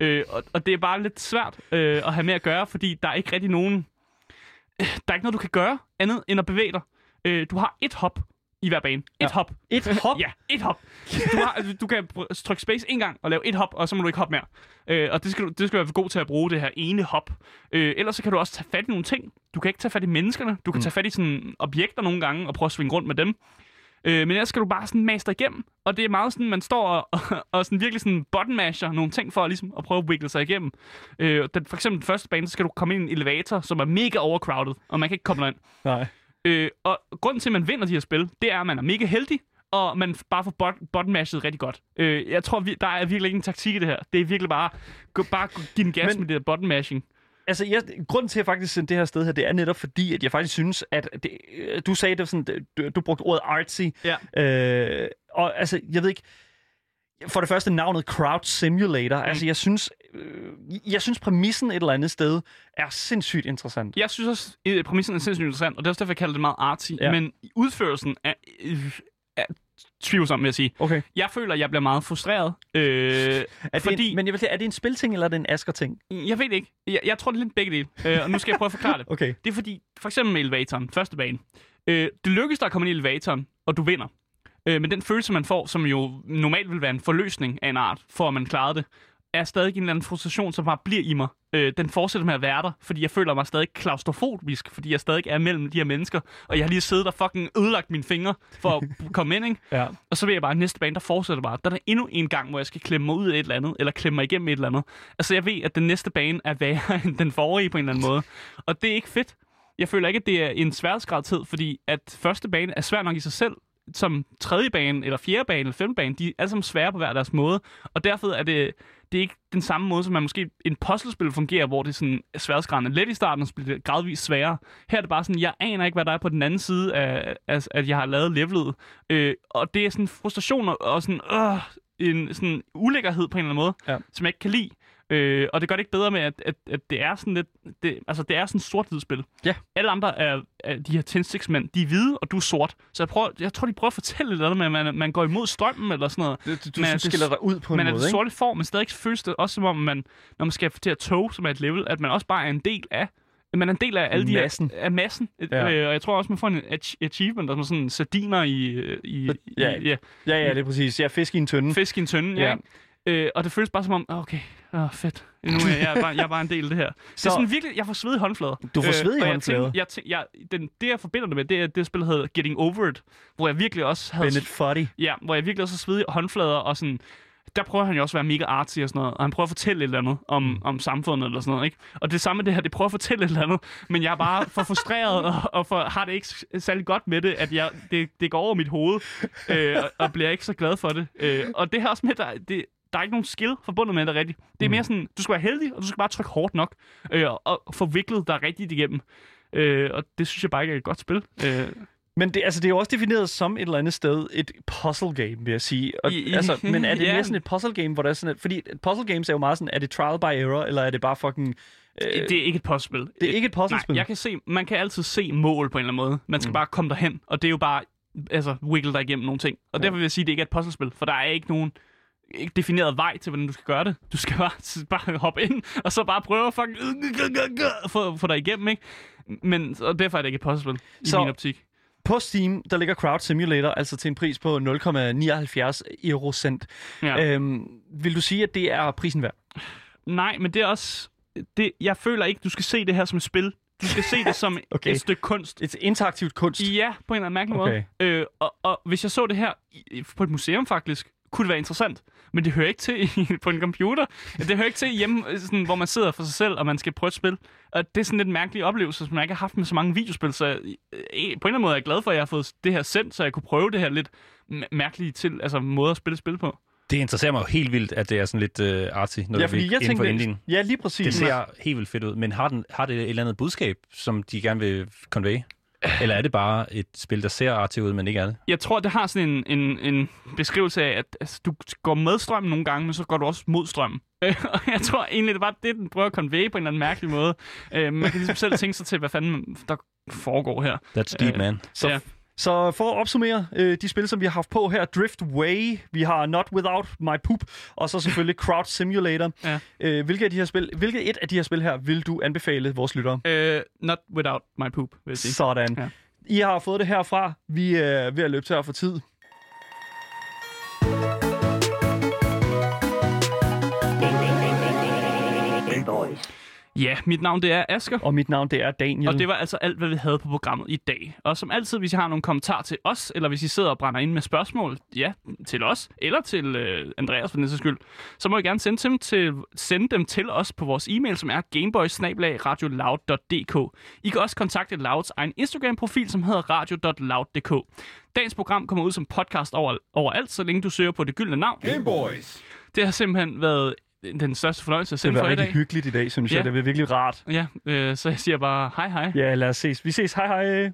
Øh, og, og det er bare lidt svært øh, at have med at gøre, fordi der er ikke rigtig nogen... Øh, der er ikke noget, du kan gøre andet end at bevæge dig. Øh, du har et hop i hver bane. Et Ja. hop. Et hop? Ja, et hop. Du, har, du kan trykke space en gang og lave et hop, og så må du ikke hoppe mere. Øh, og det skal, du, det skal du være god til at bruge, det her ene hop. Øh, ellers så kan du også tage fat i nogle ting. Du kan ikke tage fat i menneskerne. Du kan Mm. tage fat i sådan objekter nogle gange og prøve at svinge rundt med dem. Øh, men ellers skal du bare sådan master igennem. Og det er meget sådan, man står og, og, og sådan virkelig sådan button masher nogle ting for ligesom, at prøve at wiggle sig igennem. Øh, den, for eksempel den første bane, så skal du komme ind i en elevator, som er mega overcrowded, og man kan ikke komme derind. Nej. Øh, og grunden til, at man vinder de her spil, det er, at man er mega heldig, og man bare får bot, button mashet rigtig godt. Øh, jeg tror, vi, der er virkelig ikke en taktik i det her. Det er virkelig bare, gå, bare give den gas Men- med det der button mashing. Altså, jeg, grunden til, at jeg faktisk sendte det her sted her, det er netop fordi, at jeg faktisk synes, at det, øh, du sagde det sådan, du, du brugte ordet artsy. Ja. Øh, og altså, jeg ved ikke, for det første navnet Crowd Simulator, mm. altså jeg synes, øh, jeg synes præmissen et eller andet sted er sindssygt interessant. Jeg synes også, at præmissen er sindssygt interessant, og det er også derfor, jeg kalder det meget artsy. Ja. Men udførelsen er, øh, er tvivlsom, vil jeg sige. Okay. Jeg føler, at jeg bliver meget frustreret. Øh, Er fordi, en, men jeg vil sige, er det en spilting, eller er det en Asger-ting? jeg ved det ikke. Jeg, jeg tror, det er lidt begge dele. Øh, og nu skal jeg prøve at forklare det. Okay. Det er fordi, for eksempel med elevatoren, første bane. Øh, det lykkes dig at komme ind i elevatoren, og du vinder. Øh, men den følelse, man får, som jo normalt vil være en forløsning af en art, for at man klarede det, er stadig en eller anden frustration, som bare bliver i mig. Øh, den fortsætter med at være der, fordi jeg føler mig stadig klaustrofobisk, fordi jeg stadig er mellem de her mennesker, og jeg har lige siddet og fucking ødelagt mine fingre for at komme ind, ikke? Ja. Og så vil jeg bare, næste bane, der fortsætter bare. Der er der endnu en gang, hvor jeg skal klemme mig ud af et eller andet, eller klemme mig igennem et eller andet. Altså, jeg ved, at den næste bane er værre end den forrige på en eller anden måde. Og det er ikke fedt. Jeg føler ikke, at det er en sværhedsgradtid, fordi at første bane er svær nok i sig selv, som tredje bane, eller fjerde bane, eller femte bane, de er alle sammen svære på hver deres måde. Og derfor er det, det er ikke den samme måde, som man måske en puzzlespil fungerer, hvor det er sådan sværhedsgraden er let i starten, og så bliver det gradvist sværere. Her er det bare sådan, jeg aner ikke, hvad der er på den anden side af, af at jeg har lavet levelet. Øh, og det er sådan frustration og, og sådan, øh, en sådan ulækkerhed på en eller anden måde, Ja. som jeg ikke kan lide. Øh, og det gør det ikke bedre med, at, at, at det er sådan lidt... Det, altså, det er sådan et sort spil. Ja. Alle andre er, er de her tændstiksmænd, de er hvide, og du er sort. Så jeg, prøver, jeg tror, de prøver at fortælle lidt andet med, at man, man går imod strømmen eller sådan noget. Du, du, du er det- skiller dig ud på en er måde, det ikke? sorte form, men stadig føles det også som om, man, når man skal til at tog, som er et level, at man også bare er en del af man er en del af alle de Massen. her, af massen. Ja. Ja. Øh, og jeg tror også, man får en ach- achievement, der er sådan sardiner i, i, Ja. i ja, Ja, ja, det er præcis. Jeg er fisk i en tønde. fisk i en tønde. Ja. Ja. Øh, og det føles bare som om, okay, oh, fedt. Nu er jeg, jeg, er bare, jeg er bare en del af det her. Så... Det er sådan virkelig, jeg får sved i håndflader. Du får sved i jeg håndflader? Jeg tænkte, jeg, den, det, jeg forbinder det med, det er det spil, der hedder Getting Over It, hvor jeg virkelig også havde... Bennett Foddy. Ja, hvor jeg virkelig også har svedige håndflader, og sådan, der prøver han jo også at være mega artsy og sådan noget, og han prøver at fortælle et eller andet om, mm. om samfundet eller sådan noget, ikke? Og det samme med det her, det prøver at fortælle et eller andet, men jeg er bare for frustreret og, og for, har det ikke særlig godt med det, at jeg, det, det går over mit hoved, øh, og, og bliver ikke så glad for det. Øh, og det her også med, der, det, der er ikke nogen skill forbundet med det rigtigt. Det er mere sådan, du skal være heldig, og du skal bare trykke hårdt nok, øh, og, og få viklet dig rigtigt igennem. Øh, og det synes jeg bare ikke er et godt spil. Øh, Men det, altså, det er jo også defineret som et eller andet sted et puzzle game, vil jeg sige. Og, I- altså, men er det ja. mere sådan et puzzle game, hvor der er sådan et, fordi puzzle games er jo meget sådan, er det trial by error, eller er det bare fucking... Øh, det er ikke et puzzlespil. det er ikke et puzzlespil. Nej, jeg kan se, man kan altid se mål på en eller anden måde. Man skal mm. bare komme derhen, og det er jo bare altså, wiggle dig igennem nogle ting. Og ja. derfor vil jeg sige, at det ikke er et puzzlespil, for der er ikke nogen ikke defineret vej til, hvordan du skal gøre det. Du skal bare, bare hoppe ind, og så bare prøve at fucking få, få dig igennem, ikke? Men og derfor er det ikke et puzzlespil, i Så- min optik. På Steam, der ligger Crowd Simulator altså til en pris på 0,79 eurocent. Ja. Øhm, vil du sige, at det er prisen værd? Nej, men det er også... Det, jeg føler ikke, du skal se det her som et spil. Du skal se det som Okay. okay. et stykke kunst. Et interaktivt kunst. Ja, på en eller anden mærkelig Okay. måde. Øh, og, og hvis jeg så det her i, på et museum faktisk, kunne det være interessant. Men det hører ikke til i, på en computer. Det hører ikke til hjemme, øh, sådan, hvor man sidder for sig selv, og man skal prøve et spil. Og det er sådan lidt en mærkelig oplevelse, som jeg ikke har haft med så mange videospil. Så jeg, øh, på en eller anden måde er jeg glad for, at jeg har fået det her sendt, så jeg kunne prøve det her lidt mær- mærkelige til, altså, måde at spille spil på. Det interesserer mig jo helt vildt, at det er sådan lidt uh, artsy, når ja, fordi jeg inden for. Indien. Ja, lige præcis. Det ser helt vildt fedt ud, men har, den, har det et eller andet budskab, som de gerne vil convey? Eller er det bare et spil, der ser artsy ud, men ikke er det? Jeg tror, det har sådan en, en, en beskrivelse af, at altså, du går med strømmen nogle gange, men så går du også mod strømmen. Og jeg tror egentlig, det var det, den prøver at convey på en eller anden mærkelig måde. Øh, man kan ligesom selv tænke sig til, hvad fanden der foregår her. That's deep, Øh, man. Så, Ja. Så for at opsummere øh, de spil, som vi har haft på her, Drift Way, vi har Not Without My Poop, og så selvfølgelig Crowd Simulator. Ja. Øh, hvilke, af de her spil, hvilket et af de her spil her vil du anbefale vores lyttere? Øh, not without my poop, vil jeg sige. Sådan. Ja. I har fået det herfra. Vi er ved at løbe tør for tid. Boys. Ja, mit navn det er Asker. Og mit navn, det er Daniel. Og det var altså alt, hvad vi havde på programmet i dag. Og som altid, hvis I har nogle kommentarer til os, eller hvis I sidder og brænder ind med spørgsmål, ja, til os, eller til øh, Andreas for den sags skyld, så må I gerne sende dem, til, sende dem til os på vores e-mail, som er gameboys-radioloud.dk. I kan også kontakte Louds egen Instagram-profil, som hedder radio.loud.dk. Dagens program kommer ud som podcast over, overalt, så længe du søger på det gyldne navn. Gameboys. Det har simpelthen været den største fornøjelse at det sende var for i rigtig dag. hyggeligt i dag, synes Ja. jeg. Det var virkelig rart. Ja, øh, så jeg siger bare hej hej. Ja, lad os ses. Vi ses. Hej hej.